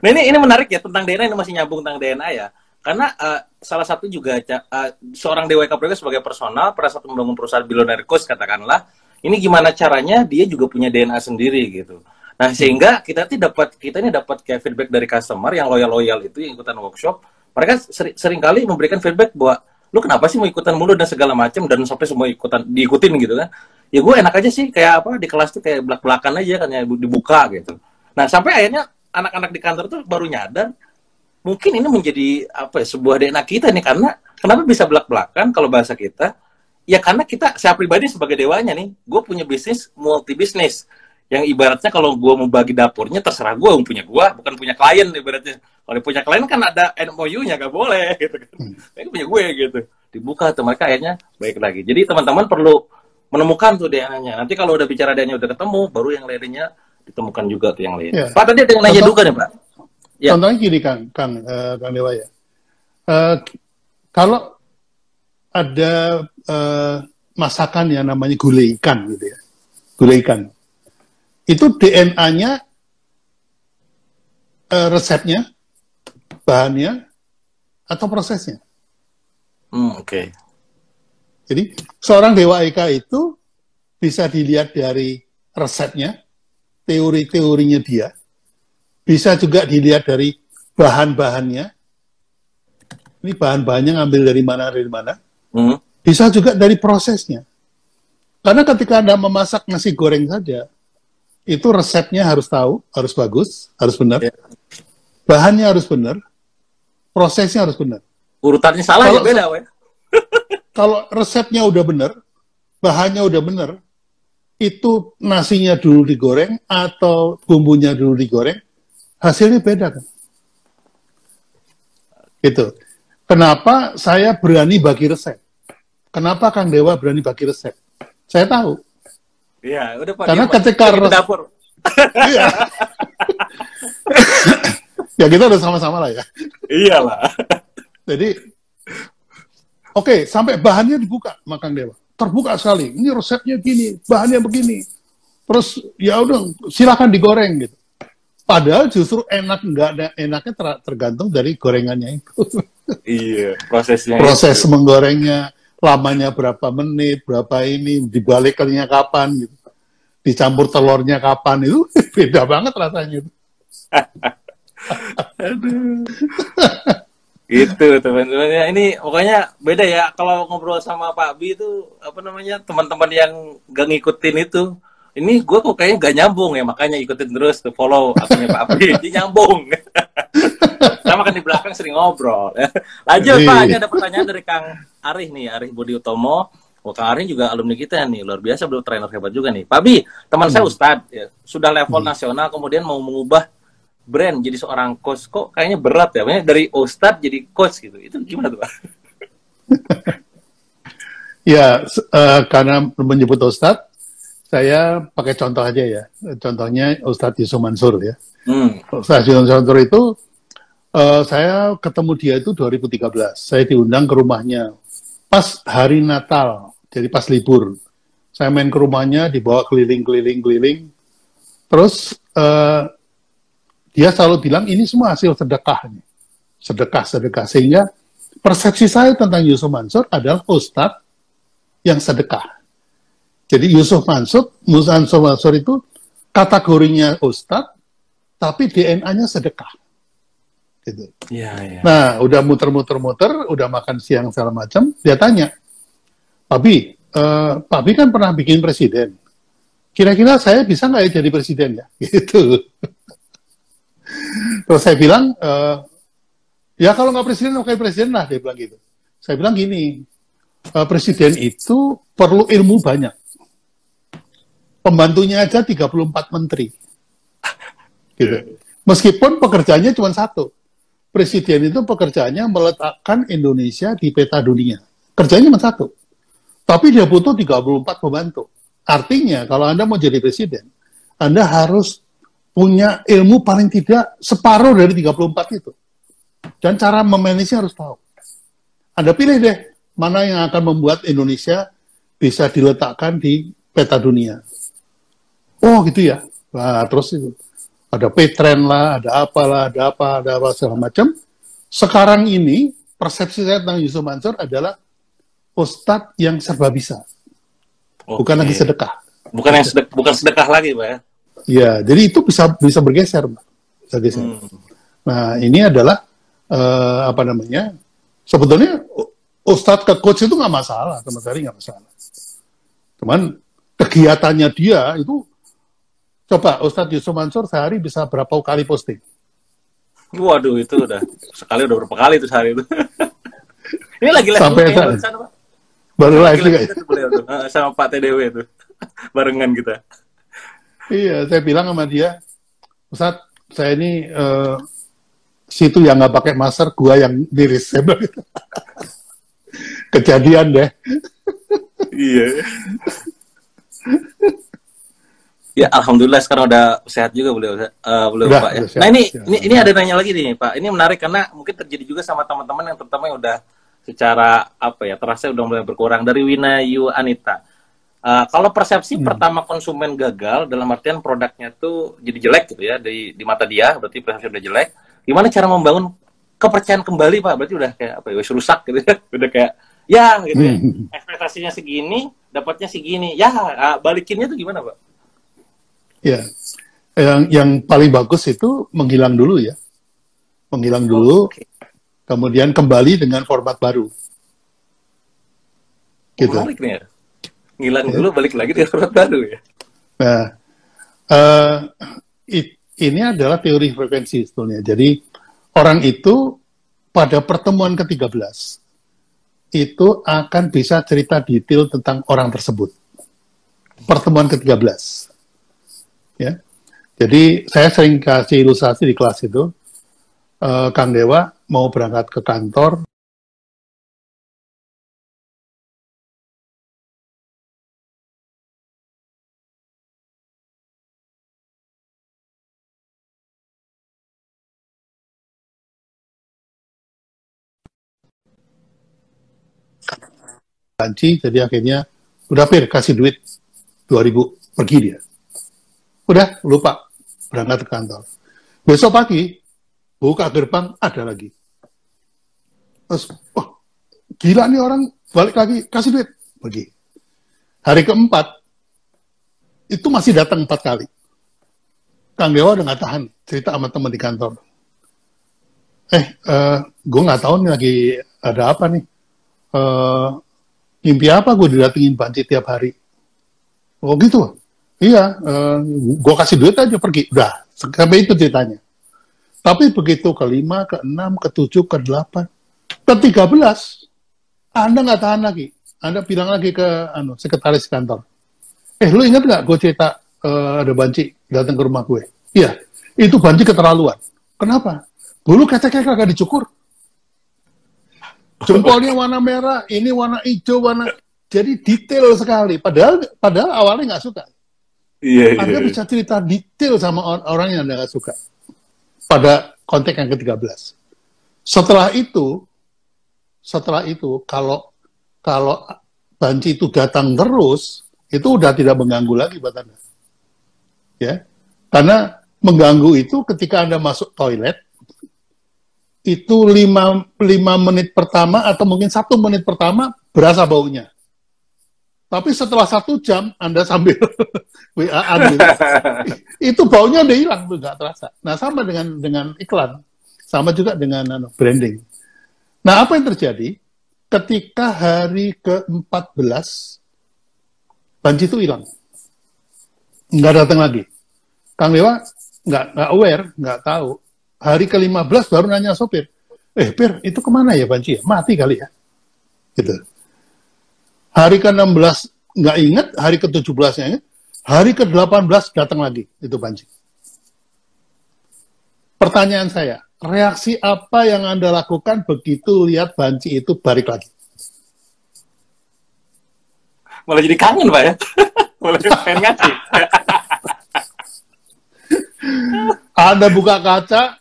nah ini ini menarik ya tentang DNA ini masih nyambung tentang DNA ya. Karena uh, salah satu juga uh, seorang DWK Proyek sebagai personal pada saat membangun perusahaan billionaire coach katakanlah, ini gimana caranya dia juga punya DNA sendiri gitu. Nah sehingga kita tidak dapat kita ini dapat kayak feedback dari customer yang loyal loyal itu yang ikutan workshop, mereka sering, sering kali memberikan feedback bahwa lu kenapa sih mau ikutan mulu dan segala macam dan sampai semua ikutan diikutin gitu kan? Ya gue enak aja sih kayak apa di kelas tuh kayak belak belakan aja kan ya dibuka gitu. Nah sampai akhirnya anak-anak di kantor tuh baru nyadar mungkin ini menjadi apa ya, sebuah DNA kita nih karena kenapa bisa belak-belakan kalau bahasa kita ya karena kita saya pribadi sebagai dewanya nih gue punya bisnis multi bisnis yang ibaratnya kalau gue mau bagi dapurnya terserah gue yang punya gue bukan punya klien ibaratnya. Kalau punya klien kan ada MOU-nya gak boleh gitu kan. Hmm. ini punya gue gitu. Dibuka tuh mereka akhirnya baik lagi. Jadi teman-teman perlu menemukan tuh DNA-nya nanti kalau udah bicara DNA udah ketemu baru yang lainnya ditemukan juga tuh yang lain. Ya. Pak tadi ada yang nanya juga nih Pak. Ya. Contohnya gini Kang, Kang, uh, Kang Dewa ya. Uh, kalau ada uh, masakan yang namanya gulai ikan gitu ya, gulai ikan, itu DNA-nya uh, resepnya, bahannya, atau prosesnya. Hmm, Oke. Okay. Jadi seorang dewa eka itu bisa dilihat dari resepnya, teori-teorinya dia, bisa juga dilihat dari bahan-bahannya. Ini bahan-bahannya ngambil dari mana dari mana. Hmm. Bisa juga dari prosesnya. Karena ketika Anda memasak nasi goreng saja, itu resepnya harus tahu, harus bagus, harus benar. Yeah. Bahannya harus benar, prosesnya harus benar. Urutannya salah ya kalau, ya beda, we. kalau resepnya udah benar, bahannya udah benar, itu nasinya dulu digoreng atau bumbunya dulu digoreng, hasilnya beda kan. Gitu. Kenapa saya berani bagi resep? Kenapa Kang Dewa berani bagi resep? Saya tahu. Iya, udah Pak. Karena ketika dapur. iya. ya kita udah sama-sama lah ya. Iyalah. Jadi, oke, okay, sampai bahannya dibuka, Kang Dewa. Terbuka sekali. Ini resepnya gini, bahannya begini. Terus ya udah, silakan digoreng gitu. Padahal justru enak nggak ada enaknya ter, tergantung dari gorengannya itu. iya, prosesnya. Proses itu. menggorengnya lamanya berapa menit, berapa ini, dibaliknya kapan gitu. Dicampur telurnya kapan itu beda banget rasanya itu. Aduh. gitu teman-teman ya ini pokoknya beda ya kalau ngobrol sama Pak Bi itu apa namanya teman-teman yang gak ngikutin itu ini gue kok kayaknya gak nyambung ya makanya ikutin terus tuh follow akunnya Pak Abdi dia nyambung sama kan di belakang sering ngobrol lanjut Pak ini ada pertanyaan dari Kang Arih nih Arih Budi Utomo Oh, Kang Arih juga alumni kita nih, luar biasa, belum trainer hebat juga nih. Pak Bi, teman hmm. saya Ustadz, ya, sudah level hmm. nasional, kemudian mau mengubah brand jadi seorang coach, kok kayaknya berat ya, Maksudnya dari Ustadz jadi coach gitu, itu gimana tuh Pak? ya, uh, karena menyebut Ustadz, saya pakai contoh aja ya. Contohnya Ustadz Yusuf Mansur ya. Hmm. Ustadz Yusuf Mansur itu uh, saya ketemu dia itu 2013. Saya diundang ke rumahnya pas hari Natal, jadi pas libur. Saya main ke rumahnya, dibawa keliling-keliling-keliling. Terus uh, dia selalu bilang ini semua hasil sedekah. Sedekah-sedekah. Sehingga persepsi saya tentang Yusuf Mansur adalah Ustadz yang sedekah jadi Yusuf Mansur, Musa Mansur itu kategorinya ustadz, tapi DNA-nya sedekah. Gitu. Ya, ya. Nah, udah muter-muter-muter, udah makan siang segala macam, dia tanya, Pabi, uh, Pabi kan pernah bikin presiden. Kira-kira saya bisa nggak ya jadi presiden ya? Gitu. Terus saya bilang, uh, ya kalau nggak presiden, oke presiden lah, dia bilang gitu. Saya bilang gini, uh, presiden itu perlu ilmu banyak. Pembantunya aja 34 menteri. Gitu. Meskipun pekerjaannya cuma satu. Presiden itu pekerjaannya meletakkan Indonesia di peta dunia. Kerjanya cuma satu. Tapi dia butuh 34 pembantu. Artinya, kalau Anda mau jadi presiden, Anda harus punya ilmu paling tidak separuh dari 34 itu. Dan cara memanage harus tahu. Anda pilih deh, mana yang akan membuat Indonesia bisa diletakkan di peta dunia. Oh gitu ya. Nah, terus itu ada petren lah, ada apalah, ada apa, ada apa segala macam. Sekarang ini persepsi saya tentang Yusuf Mansur adalah ustadz yang serba bisa, okay. bukan lagi sedekah. Bukan yang sedek, bukan sedekah lagi, pak ya? Ya, jadi itu bisa bisa bergeser, pak. Bisa geser. Hmm. Nah, ini adalah uh, apa namanya? Sebetulnya ustadz ke coach itu nggak masalah, sekali nggak masalah. Cuman kegiatannya dia itu Coba Ustadz Yusuf Mansur sehari bisa berapa kali posting? Waduh, itu udah sekali udah berapa kali itu sehari itu. Ini lagi live Sampai sana, Baru live juga ya? Eh, sama Pak TDW itu. Barengan kita. Iya, saya bilang sama dia, Ustadz, saya ini uh, situ yang nggak pakai masker, gua yang diris. Kejadian deh. iya. Ya, alhamdulillah sekarang udah sehat juga beliau, uh, beliau udah, Pak ya. Sehat, nah ini sehat. ini ini ada nanya lagi nih Pak. Ini menarik karena mungkin terjadi juga sama teman-teman yang terutama yang udah secara apa ya terasa udah mulai berkurang dari Wina Yu Anita. Uh, kalau persepsi hmm. pertama konsumen gagal dalam artian produknya tuh jadi jelek gitu ya di di mata dia berarti persepsi udah jelek. Gimana cara membangun kepercayaan kembali Pak? Berarti udah kayak apa ya? Rusak gitu ya. Udah kayak ya gitu ya. Hmm. Ekspektasinya segini, dapatnya segini. Ya, uh, balikinnya tuh gimana Pak? Ya, yang yang paling bagus itu menghilang dulu ya, menghilang dulu, oh, okay. kemudian kembali dengan format baru. Gitu. Menarik nih ya. Ngilang ya. dulu, balik lagi dengan format baru ya. Nah, uh, it, ini adalah teori frekuensi sebetulnya. Jadi orang itu pada pertemuan ke-13 itu akan bisa cerita detail tentang orang tersebut. Pertemuan ke-13 ya. Jadi saya sering kasih ilustrasi di kelas itu, uh, Kang Dewa mau berangkat ke kantor, Banci, jadi akhirnya udah pir kasih duit 2000 pergi dia Udah lupa berangkat ke kantor. Besok pagi buka gerbang ada lagi. Terus, oh, gila nih orang balik lagi kasih duit pergi. Hari keempat itu masih datang empat kali. Kang Dewa udah nggak tahan cerita sama teman di kantor. Eh, uh, gue nggak tahu nih lagi ada apa nih. Uh, mimpi apa gue didatengin banci tiap hari. Oh gitu. Iya, uh, eh, gue kasih duit aja pergi. Udah, sampai itu ceritanya. Tapi begitu ke lima, ke enam, ke tujuh, ke delapan, ke tiga belas, Anda nggak tahan lagi. Anda bilang lagi ke anu, sekretaris kantor. Eh, lu ingat nggak gue cerita uh, ada banci datang ke rumah gue? Iya, itu banci keterlaluan. Kenapa? Bulu keteknya kagak dicukur. Jempolnya warna merah, ini warna hijau, warna jadi detail sekali. Padahal padahal awalnya nggak suka. Iya, Anda iya. bisa cerita detail sama orang yang Anda nggak suka pada konteks yang ke-13. Setelah itu, setelah itu kalau kalau banci itu datang terus, itu udah tidak mengganggu lagi buat Anda. Ya. Karena mengganggu itu ketika Anda masuk toilet, itu lima, lima menit pertama atau mungkin satu menit pertama berasa baunya. Tapi setelah satu jam Anda sambil WA gitu, itu baunya udah hilang tuh nggak terasa. Nah sama dengan dengan iklan, sama juga dengan ano, branding. Nah apa yang terjadi ketika hari ke-14 banci itu hilang, nggak datang lagi. Kang Dewa nggak nggak aware, nggak tahu. hari ke-15 baru nanya sopir, eh Pir, itu ke mana ya banci ya? Mati kali ya? Gitu. Hari ke-16 nggak ingat, hari ke-17 ingat, hari ke-18 datang lagi, itu banci. Pertanyaan saya, reaksi apa yang Anda lakukan begitu lihat banci itu balik lagi? Malah jadi kangen, Pak ya? Malah pengen ngasih. Anda buka kaca,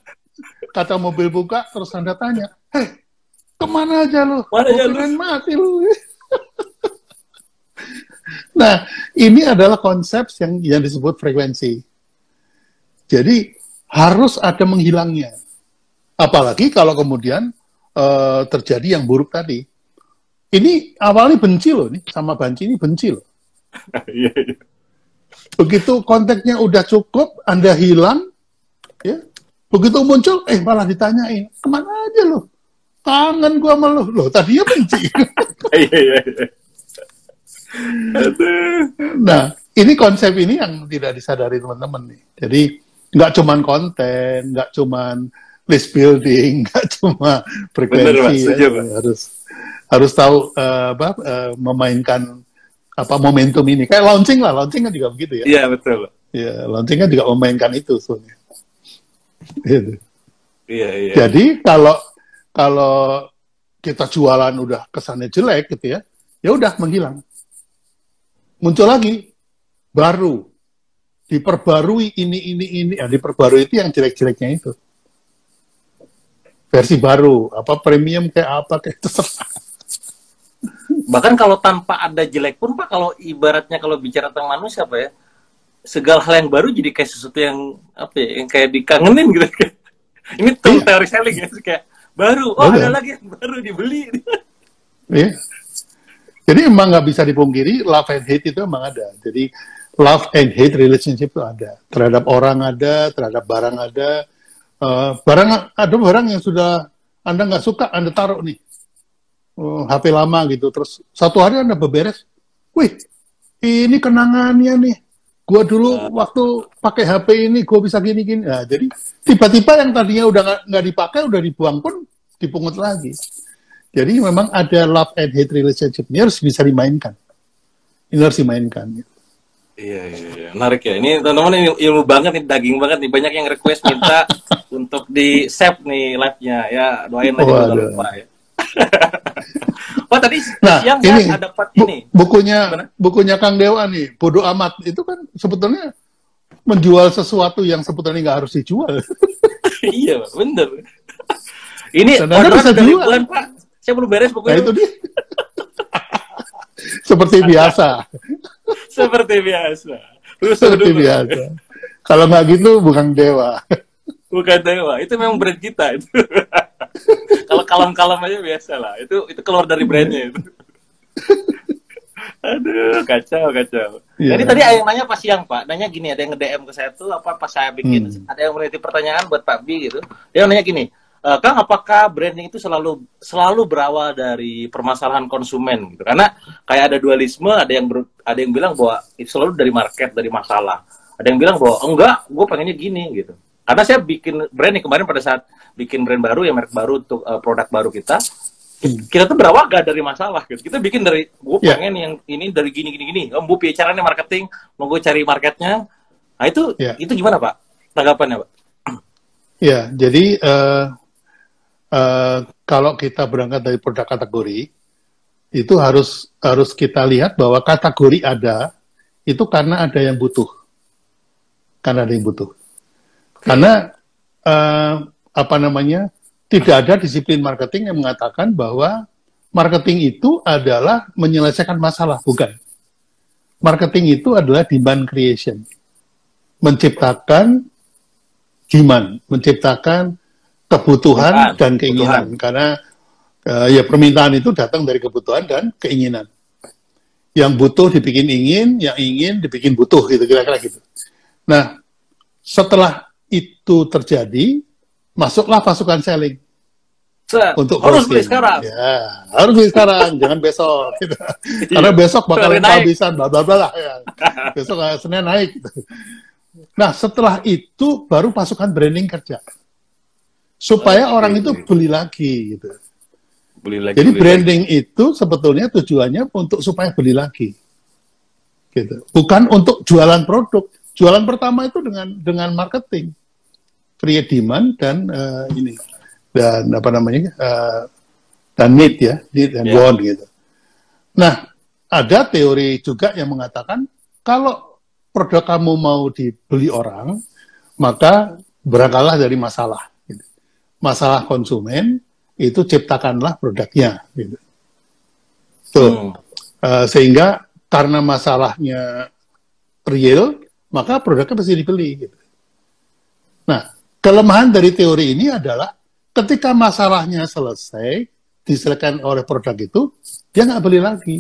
kaca mobil buka, terus Anda tanya, hei, ke mana aja lu? Mana aja lu? mati lu. Nah, ini adalah konsep yang yang disebut frekuensi. Jadi harus ada menghilangnya. Apalagi kalau kemudian uh, terjadi yang buruk tadi. Ini awalnya benci loh, nih sama banci ini benci loh. Iya, iya. Begitu konteksnya udah cukup, Anda hilang, ya. Begitu muncul, eh malah ditanyain, ke mana aja lo? Kangen gua sama lo. Loh, tadinya benci. Nah, ini konsep ini yang tidak disadari teman-teman nih. Jadi, nggak cuman konten, nggak cuman list building, nggak cuma frekuensi, Bener, ya, harus harus tahu uh, apa uh, memainkan apa momentum ini. Kayak launching lah, launching kan juga begitu ya. Iya, betul. Iya, launching kan juga memainkan itu soalnya. Gitu. Iya, iya. Jadi kalau kalau kita jualan udah kesannya jelek gitu ya, ya udah menghilang. Muncul lagi. Baru. Diperbarui ini ini ini. Ya diperbarui itu yang jelek-jeleknya itu. Versi baru. Apa premium kayak apa kayak terserah. Bahkan kalau tanpa ada jelek pun pak kalau ibaratnya kalau bicara tentang manusia apa ya segala hal yang baru jadi kayak sesuatu yang apa ya yang kayak dikangenin gitu ini tuh iya. teori selling ya kayak baru. Oh Betul. ada lagi yang baru dibeli. Iya. Jadi emang nggak bisa dipungkiri love and hate itu emang ada jadi love and hate relationship itu ada terhadap orang ada terhadap barang ada uh, barang ada barang yang sudah anda nggak suka anda taruh nih uh, eh, HP lama gitu. Terus satu hari anda beberes, wih, ini kenangannya nih. Gua dulu waktu pakai HP ini, gua bisa gini-gini. Nah, jadi tiba-tiba yang tadinya udah nggak dipakai, udah dibuang pun dipungut lagi. Jadi memang ada love and hate relationship ini harus bisa dimainkan. Ini harus dimainkan. Iya, iya, iya. Menarik ya. Ini teman-teman ini ilmu banget nih, daging banget nih. Banyak yang request minta untuk di save nih live-nya. Ya, doain aja oh, lupa ya. Wah tadi nah, siang ini, ada dapat ini. Bukunya Gimana? bukunya Kang Dewa nih, bodoh amat. Itu kan sebetulnya menjual sesuatu yang sebetulnya nggak harus dijual. iya, bener. Ini orderan bisa dari jual. bulan, Pak. Saya belum beres bukunya. Nah, itu dia. Seperti biasa. Seperti biasa. Seperti biasa. Kalau nggak gitu bukan dewa. Bukan dewa. Itu memang brand kita. Itu. Kalau kalem-kalem aja biasa lah. Itu itu keluar dari brandnya itu. Aduh, kacau, kacau. Yeah. Jadi tadi ada yang nanya pas siang, Pak. Nanya gini, ada yang nge-DM ke saya tuh apa pas saya bikin, hmm. ada yang meneliti pertanyaan buat Pak Bi gitu. Dia nanya gini, e, Kang, apakah branding itu selalu selalu berawal dari permasalahan konsumen gitu? Karena kayak ada dualisme, ada yang ber, ada yang bilang bahwa itu selalu dari market, dari masalah. Ada yang bilang bahwa enggak, gue pengennya gini gitu. Karena saya bikin brand nih kemarin pada saat bikin brand baru ya merek baru untuk uh, produk baru kita, hmm. kita tuh berawal gak dari masalah gitu. Kita bikin dari gue yeah. pengen yang ini dari gini gini gini. Om Bu caranya marketing, mau gue cari marketnya. Nah itu yeah. itu gimana Pak? Tanggapannya Pak? Ya, yeah, jadi uh, uh, kalau kita berangkat dari produk kategori, itu harus harus kita lihat bahwa kategori ada itu karena ada yang butuh, karena ada yang butuh. Karena uh, apa namanya tidak ada disiplin marketing yang mengatakan bahwa marketing itu adalah menyelesaikan masalah, bukan. Marketing itu adalah demand creation, menciptakan demand, menciptakan kebutuhan dan keinginan. Kebutuhan. Karena uh, ya permintaan itu datang dari kebutuhan dan keinginan. Yang butuh dibikin ingin, yang ingin dibikin butuh, gitu kira-kira gitu. Nah, setelah itu terjadi, masuklah pasukan selling. Set. Untuk harus beli sekarang. Ya, harus beli sekarang, jangan besok. Gitu. Karena besok bakal kehabisan, bla bla bla Ya. besok uh, Senin naik. Gitu. Nah, setelah itu baru pasukan branding kerja. Supaya orang itu beli lagi gitu. Beli lagi. Jadi beli branding lagi. itu sebetulnya tujuannya untuk supaya beli lagi. Gitu. Bukan untuk jualan produk. Jualan pertama itu dengan dengan marketing. Create demand dan uh, ini dan apa namanya? Uh, dan need ya, need and yeah. want gitu. Nah, ada teori juga yang mengatakan kalau produk kamu mau dibeli orang, maka berangkatlah dari masalah. Gitu. Masalah konsumen itu ciptakanlah produknya. Gitu. Tuh. Hmm. Uh, sehingga karena masalahnya real, maka produknya pasti dibeli. Gitu. Nah, kelemahan dari teori ini adalah ketika masalahnya selesai, diselesaikan oleh produk itu, dia nggak beli lagi.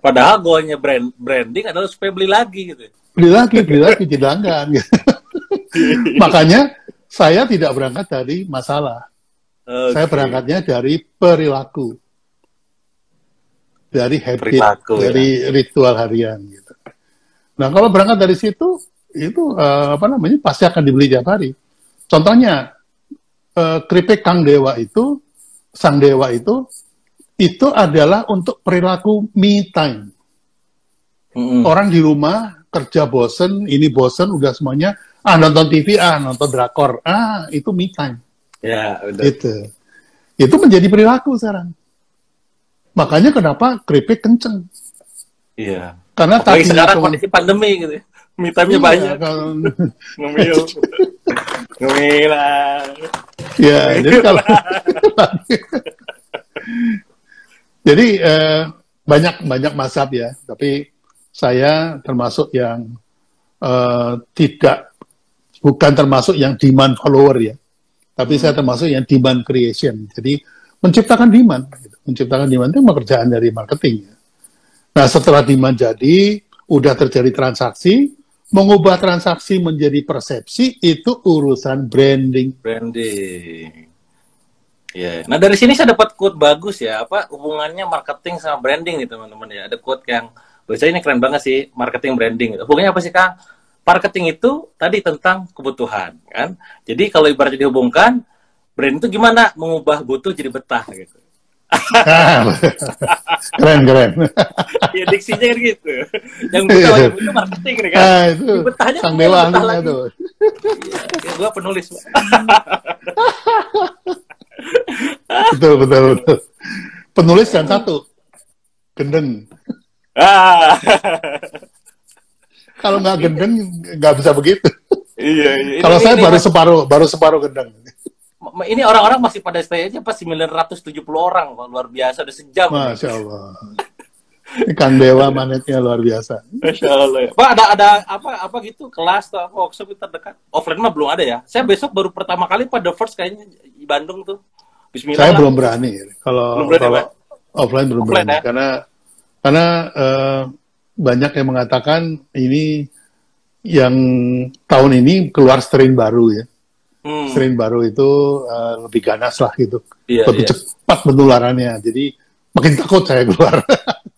Padahal goalnya brand branding adalah supaya beli lagi gitu. Beli lagi, beli lagi, dihilangkan. Makanya saya tidak berangkat dari masalah. Okay. Saya berangkatnya dari perilaku. Dari habit, perilaku, ya. dari ya. ritual harian gitu. Nah, kalau berangkat dari situ itu uh, apa namanya pasti akan dibeli tiap hari. Contohnya uh, keripik Kang Dewa itu Sang Dewa itu itu adalah untuk perilaku me time. Mm-hmm. Orang di rumah kerja bosen, ini bosen, udah semuanya ah nonton TV, ah nonton drakor, ah itu me time. Ya, udah. Itu, itu menjadi perilaku sekarang. Makanya kenapa keripik kenceng. Iya. Karena tadi sekarang kondisi pandemi gitu. Ya. Me time-nya iya, banyak. Kalau... Ngemil. Ngemil Ya, jadi kalau Jadi eh, banyak banyak masab ya, tapi saya termasuk yang eh, tidak bukan termasuk yang demand follower ya, tapi hmm. saya termasuk yang demand creation. Jadi menciptakan demand, gitu. menciptakan demand itu pekerjaan dari marketing. Ya. Nah setelah demand jadi, udah terjadi transaksi, mengubah transaksi menjadi persepsi itu urusan branding. Branding. Iya. Yeah. Nah dari sini saya dapat quote bagus ya. Apa hubungannya marketing sama branding nih teman-teman ya. Ada quote yang bisa ini keren banget sih marketing branding. Hubungannya apa sih kang? Marketing itu tadi tentang kebutuhan kan. Jadi kalau ibaratnya dihubungkan, brand itu gimana mengubah butuh jadi betah gitu. keren keren. ya diksinya kan gitu. Yang butuh yang butuh marketing kan. Nah, itu. Betahnya sang dewa lagi. Tuh. ya, gue penulis betul, betul, betul. Penulis dan satu. Gendeng. Ah. Kalau nggak gendeng, nggak bisa begitu. Iya, iya. Kalau saya ini baru mas... separuh, baru separuh gendeng. Ini orang-orang masih pada stay aja pas 970 orang, luar biasa, udah sejam. Masya Allah. Kang Dewa manetnya luar biasa. Masya Allah. Ya. Pak ada ada apa apa gitu kelas atau workshop terdekat? Offline mah belum ada ya. Saya besok baru pertama kali pada first kayaknya di Bandung tuh. Bismillah. Saya belum berani. Kalau kalau offline belum offline, berani ya? karena karena uh, banyak yang mengatakan ini yang tahun ini keluar strain baru ya. Hmm. Strain baru itu uh, lebih ganas lah gitu. Iya, lebih iya. cepat penularannya. Jadi makin takut saya keluar.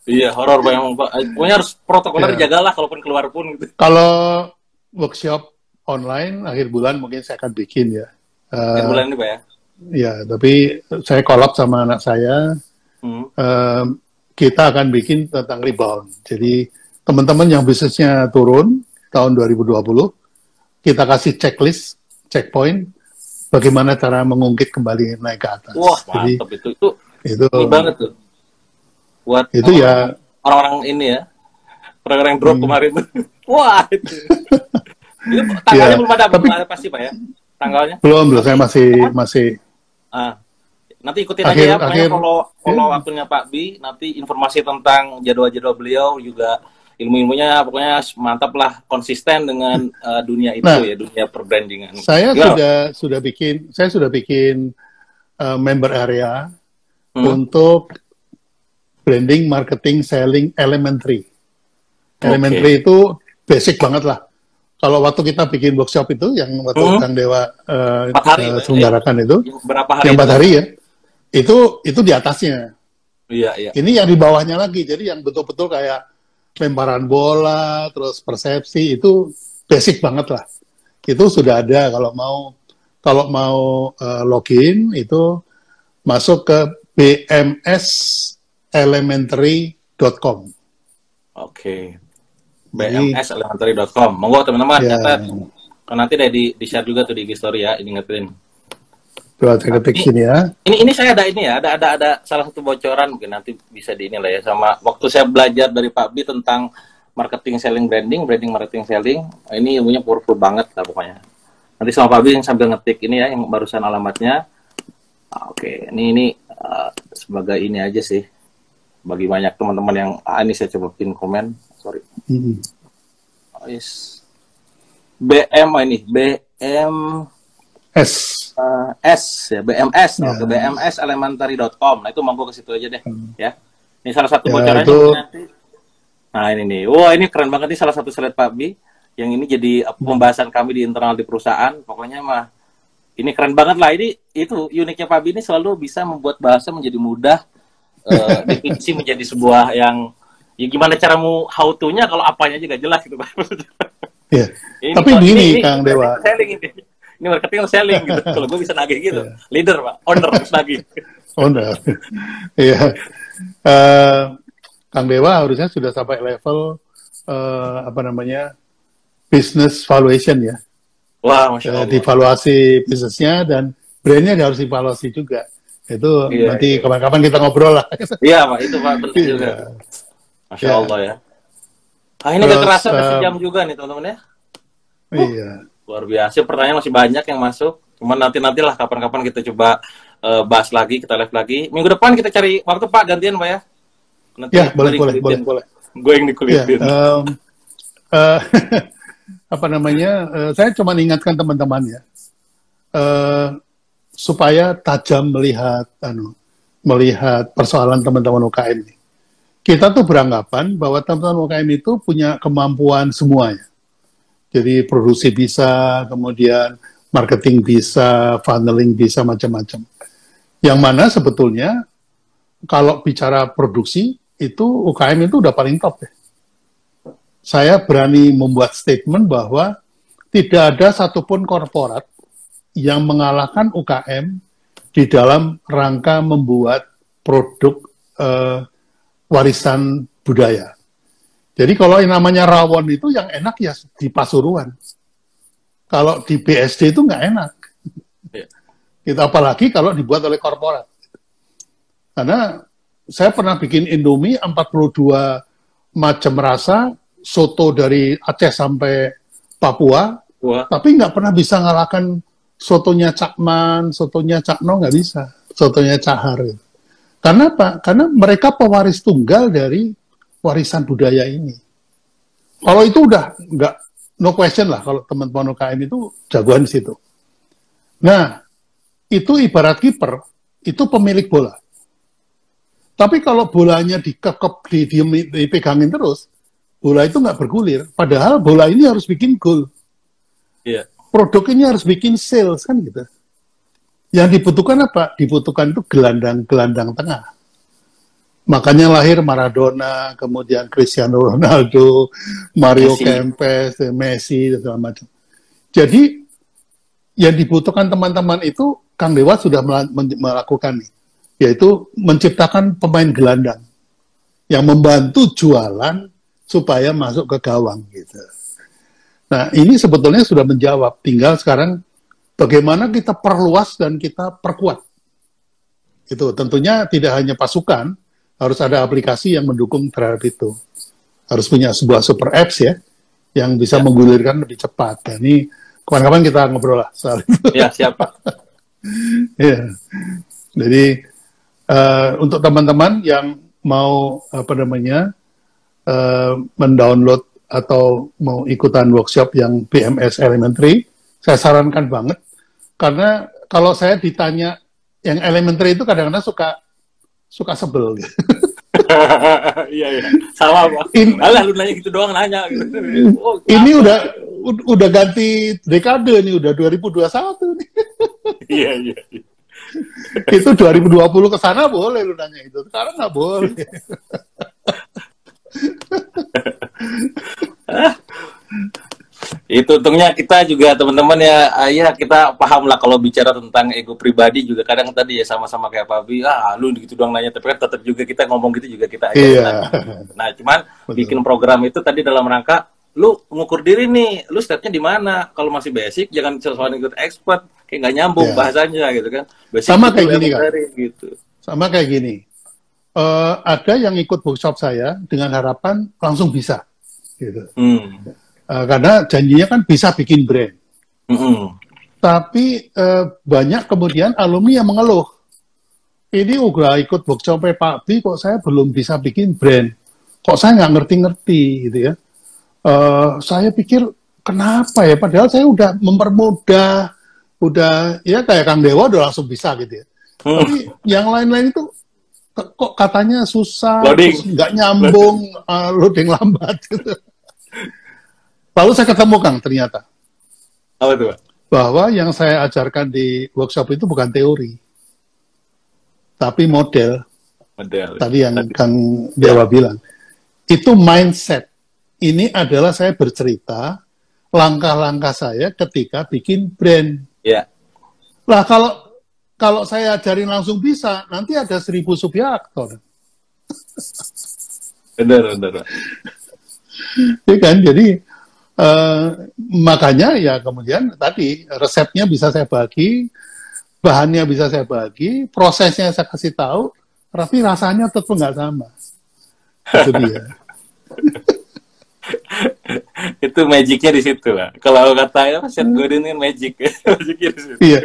Iya, horor banget Pak. Pokoknya harus protokolnya yeah. dijagalah kalaupun keluar pun gitu. Kalau workshop online akhir bulan mungkin saya akan bikin ya. Uh, akhir bulan ini Pak ya? Ya, tapi saya kolab sama anak saya. Hmm. Uh, kita akan bikin tentang rebound. Jadi teman-teman yang bisnisnya turun tahun 2020, kita kasih checklist, checkpoint, bagaimana cara mengungkit kembali naik ke atas. Wah, Jadi, mantap itu. Itu, itu, itu banget tuh. Buat itu orang, ya. orang-orang ini ya. Orang-orang yang drop hmm. kemarin. Wah itu. Itu tanggalnya ya, belum ada tapi, belum ada pasti pak ya? Tanggalnya? belum belum. Saya masih masih ah nanti ikutin akhir, aja ya akhir, kalau kalau ya. waktunya Pak Bi nanti informasi tentang jadwal-jadwal beliau juga ilmu-ilmunya pokoknya mantap lah konsisten dengan uh, dunia itu nah, ya dunia perbrandingan. Saya Gimana? sudah sudah bikin saya sudah bikin uh, member area hmm. untuk branding, marketing, selling, elementary. Elementary okay. itu basic banget lah. Kalau waktu kita bikin workshop itu, yang waktu hmm. Kang Dewa uh, hari, uh, selenggarakan itu, berapa hari yang empat hari ya, itu itu di atasnya. Iya, iya. Ini yang di bawahnya lagi, jadi yang betul-betul kayak lemparan bola, terus persepsi itu basic banget lah. Itu sudah ada kalau mau kalau mau uh, login itu masuk ke bmselementary.com. Oke. Okay. bmselementary.com. Monggo teman-teman ya. Kan nanti deh di, di share juga tuh di story ya, ngetin. Coba ketik sini ya. Ini ini saya ada ini ya, ada ada ada salah satu bocoran mungkin nanti bisa di ini lah ya sama waktu saya belajar dari Pak Bi tentang marketing selling branding, branding marketing selling. Ini ilmunya powerful banget lah pokoknya. Nanti sama Pak Bi yang sambil ngetik ini ya yang barusan alamatnya. Ah, Oke, okay. ini ini uh, sebagai ini aja sih. Bagi banyak teman-teman yang ah, ini saya coba pin komen, sorry. Mm -hmm. oh, yes. BM ini BM S. Uh, S ya BMS ya. ke bmselementary.com. Nah itu mampu ke situ aja deh hmm. ya. Ini salah satu ya, bocorannya itu... nanti. Nah ini nih, wah ini keren banget nih salah satu slide Pak Bi yang ini jadi pembahasan kami di internal di perusahaan. Pokoknya mah ini keren banget lah. Ini itu uniknya Pak Bi ini selalu bisa membuat bahasa menjadi mudah, uh, definisi menjadi sebuah yang ya gimana caramu how to-nya kalau apanya juga jelas gitu Pak. Ya. Tapi begini Kang Dewa. Ini ini marketing selling gitu. Kalau gue bisa nagih gitu. Yeah. Leader, Pak. Owner harus nagih. Owner. Iya. uh, Kang Dewa harusnya sudah sampai level uh, apa namanya? business valuation ya. Wah, Masya Allah. Uh, divaluasi bisnisnya dan brandnya harus divaluasi juga. Itu iya, nanti iya. kapan-kapan kita ngobrol lah. Iya, Pak. Itu Pak betul juga. Iya. Masya ya. Allah ya. Ah, ini Terus, gak terasa uh, sejam juga nih teman-teman ya. Iya luar biasa. Pertanyaan masih banyak yang masuk. Cuman nanti nantilah kapan-kapan kita coba uh, bahas lagi kita live lagi. Minggu depan kita cari waktu pak. Gantian pak ya? Nanti ya boleh boleh boleh boleh. Gue yang dikulitin. Ya, um, uh, apa namanya uh, saya cuma ingatkan teman-teman ya. Uh, supaya tajam melihat anu melihat persoalan teman-teman UKM ini. Kita tuh beranggapan bahwa teman-teman UKM itu punya kemampuan semuanya jadi produksi bisa, kemudian marketing bisa, funneling bisa, macam-macam. Yang mana sebetulnya kalau bicara produksi itu UKM itu udah paling top ya. Saya berani membuat statement bahwa tidak ada satupun korporat yang mengalahkan UKM di dalam rangka membuat produk uh, warisan budaya. Jadi kalau yang namanya rawon itu yang enak ya di Pasuruan. Kalau di BSD itu nggak enak. Ya. Kita apalagi kalau dibuat oleh korporat. Karena saya pernah bikin Indomie 42 macam rasa, soto dari Aceh sampai Papua, Wah. tapi nggak pernah bisa ngalahkan sotonya Cakman, sotonya Cakno nggak bisa, sotonya Cahar. Karena apa? Karena mereka pewaris tunggal dari warisan budaya ini. Kalau itu udah nggak no question lah kalau teman-teman UKM itu jagoan di situ. Nah, itu ibarat kiper, itu pemilik bola. Tapi kalau bolanya dikekep, di, di, dipegangin terus, bola itu nggak bergulir. Padahal bola ini harus bikin gol. Yeah. Produk ini harus bikin sales kan gitu. Yang dibutuhkan apa? Dibutuhkan itu gelandang-gelandang tengah. Makanya lahir Maradona, kemudian Cristiano Ronaldo, Mario Messi. Kempes, Messi, dan segala macam. Jadi yang dibutuhkan teman-teman itu Kang Dewa sudah melakukan yaitu menciptakan pemain gelandang yang membantu jualan supaya masuk ke gawang gitu. Nah, ini sebetulnya sudah menjawab. Tinggal sekarang bagaimana kita perluas dan kita perkuat. Itu tentunya tidak hanya pasukan, harus ada aplikasi yang mendukung terhadap itu. Harus punya sebuah super apps ya, yang bisa ya. menggulirkan lebih cepat. Nah, ini kapan-kapan kita ngobrol lah soal itu. Ya, siapa? ya. Jadi uh, untuk teman-teman yang mau apa namanya uh, mendownload atau mau ikutan workshop yang BMS Elementary, saya sarankan banget karena kalau saya ditanya yang elementary itu kadang-kadang suka suka sebel gitu. iya iya. Sama pak. Alah lu nanya gitu doang nanya. Gitu. oh, ini udah udah ganti dekade nih udah 2021 nih. Iya iya, iya. itu 2020 ke sana boleh lu nanya itu. Sekarang nggak boleh Itu untungnya kita juga teman-teman ya, ya kita paham lah kalau bicara tentang ego pribadi juga kadang tadi ya sama-sama kayak Pak Bi, ah lu gitu doang nanya, tapi kan tetap juga kita ngomong gitu juga kita iya. Nah, cuman Betul. bikin program itu tadi dalam rangka lu mengukur diri nih, lu stepnya di mana? Kalau masih basic, jangan sesuatu ikut expert, kayak nggak nyambung yeah. bahasanya gitu kan. Basic sama kayak gini kan. Gitu. Sama kayak gini. Uh, ada yang ikut workshop saya dengan harapan langsung bisa, gitu. Hmm. Uh, karena janjinya kan bisa bikin brand. Mm -hmm. Tapi uh, banyak kemudian alumni yang mengeluh. Ini udah ikut workshop Pak B, kok saya belum bisa bikin brand. Kok saya nggak ngerti-ngerti gitu ya. Uh, saya pikir kenapa ya? Padahal saya udah mempermudah, udah ya kayak Kang Dewa udah langsung bisa gitu ya. Hmm. Tapi yang lain-lain itu kok katanya susah, nggak nyambung, loading, uh, loading lambat. Gitu. Lalu saya ketemu Kang ternyata. Apa itu, Pak? Bahwa yang saya ajarkan di workshop itu bukan teori. Tapi model. Model. Tadi yang Tadi. Kang Dewa ya. bilang. Itu mindset. Ini adalah saya bercerita langkah-langkah saya ketika bikin brand. Ya. Lah kalau kalau saya ajarin langsung bisa, nanti ada seribu subjektor. Benar, benar. ya kan, jadi Uh, makanya ya kemudian tadi resepnya bisa saya bagi, bahannya bisa saya bagi, prosesnya saya kasih tahu, tapi rasanya tetap nggak sama. Itu dia. itu magicnya di situ lah. Kalau kata ya Seth Godin kan magic, magicnya di situ. Iya.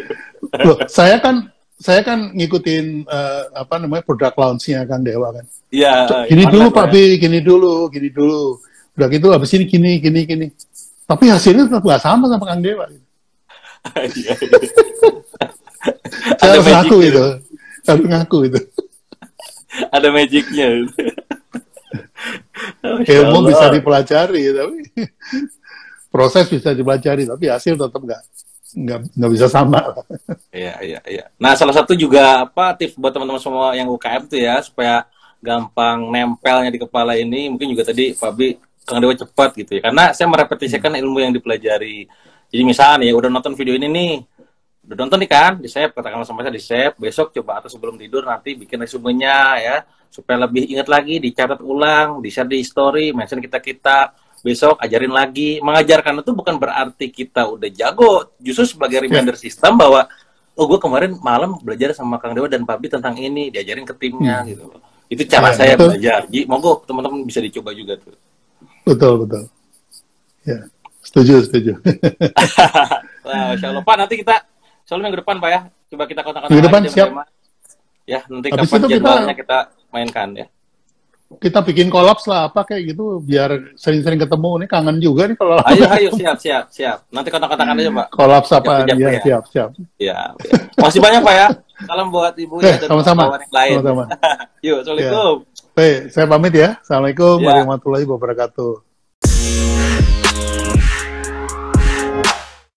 Loh, saya kan saya kan ngikutin uh, apa namanya produk launchnya kan Dewa kan. Iya. Gini dulu Pak B, gini dulu, gini dulu udah gitu habis ini gini gini gini tapi hasilnya tetap gak sama sama Kang Dewa. Gitu. saya harus ngaku itu. Harus ngaku itu. Ada magicnya. Ilmu bisa dipelajari tapi proses bisa dipelajari tapi hasil tetap nggak nggak nggak bisa sama. Iya iya iya. Nah salah satu juga apa tips buat teman-teman semua yang UKM tuh ya supaya gampang nempelnya di kepala ini mungkin juga tadi Fabi Kang Dewa cepat gitu ya. Karena saya merepetisikan hmm. ilmu yang dipelajari. Jadi misalnya ya udah nonton video ini nih, udah nonton nih kan, di save, katakanlah sampai saya di save, besok coba atau sebelum tidur nanti bikin resumenya ya, supaya lebih ingat lagi, dicatat ulang, di share di story, mention kita-kita, besok ajarin lagi. Mengajarkan itu bukan berarti kita udah jago, justru sebagai reminder yeah. sistem bahwa, oh gue kemarin malam belajar sama Kang Dewa dan Pabi tentang ini, diajarin ke timnya hmm. gitu. Itu cara yeah, saya betul. belajar. Jadi, monggo teman-teman bisa dicoba juga tuh. Betul, betul. Ya, setuju, setuju. Wah, Masya Allah. Pak, nanti kita selalu minggu depan, Pak ya. Coba kita kontak-kontak. Minggu depan, siap. Ya, nanti Habis kapan jadwalnya kita... kita mainkan ya. Kita bikin kolaps lah, apa kayak gitu, biar sering-sering ketemu. Ini kangen juga nih kalau... Ayo, ayo, siap, siap, siap. Nanti kontak-kontakan aja, Pak. Kolaps apa? Iya, ya. siap, siap. Ya, Masih banyak, Pak ya. Salam buat Ibu eh, ya, dan sama-sama. yang lain. Sama-sama. Yuk, Assalamualaikum. Ya. Baik, saya pamit ya. Assalamualaikum ya. warahmatullahi wabarakatuh.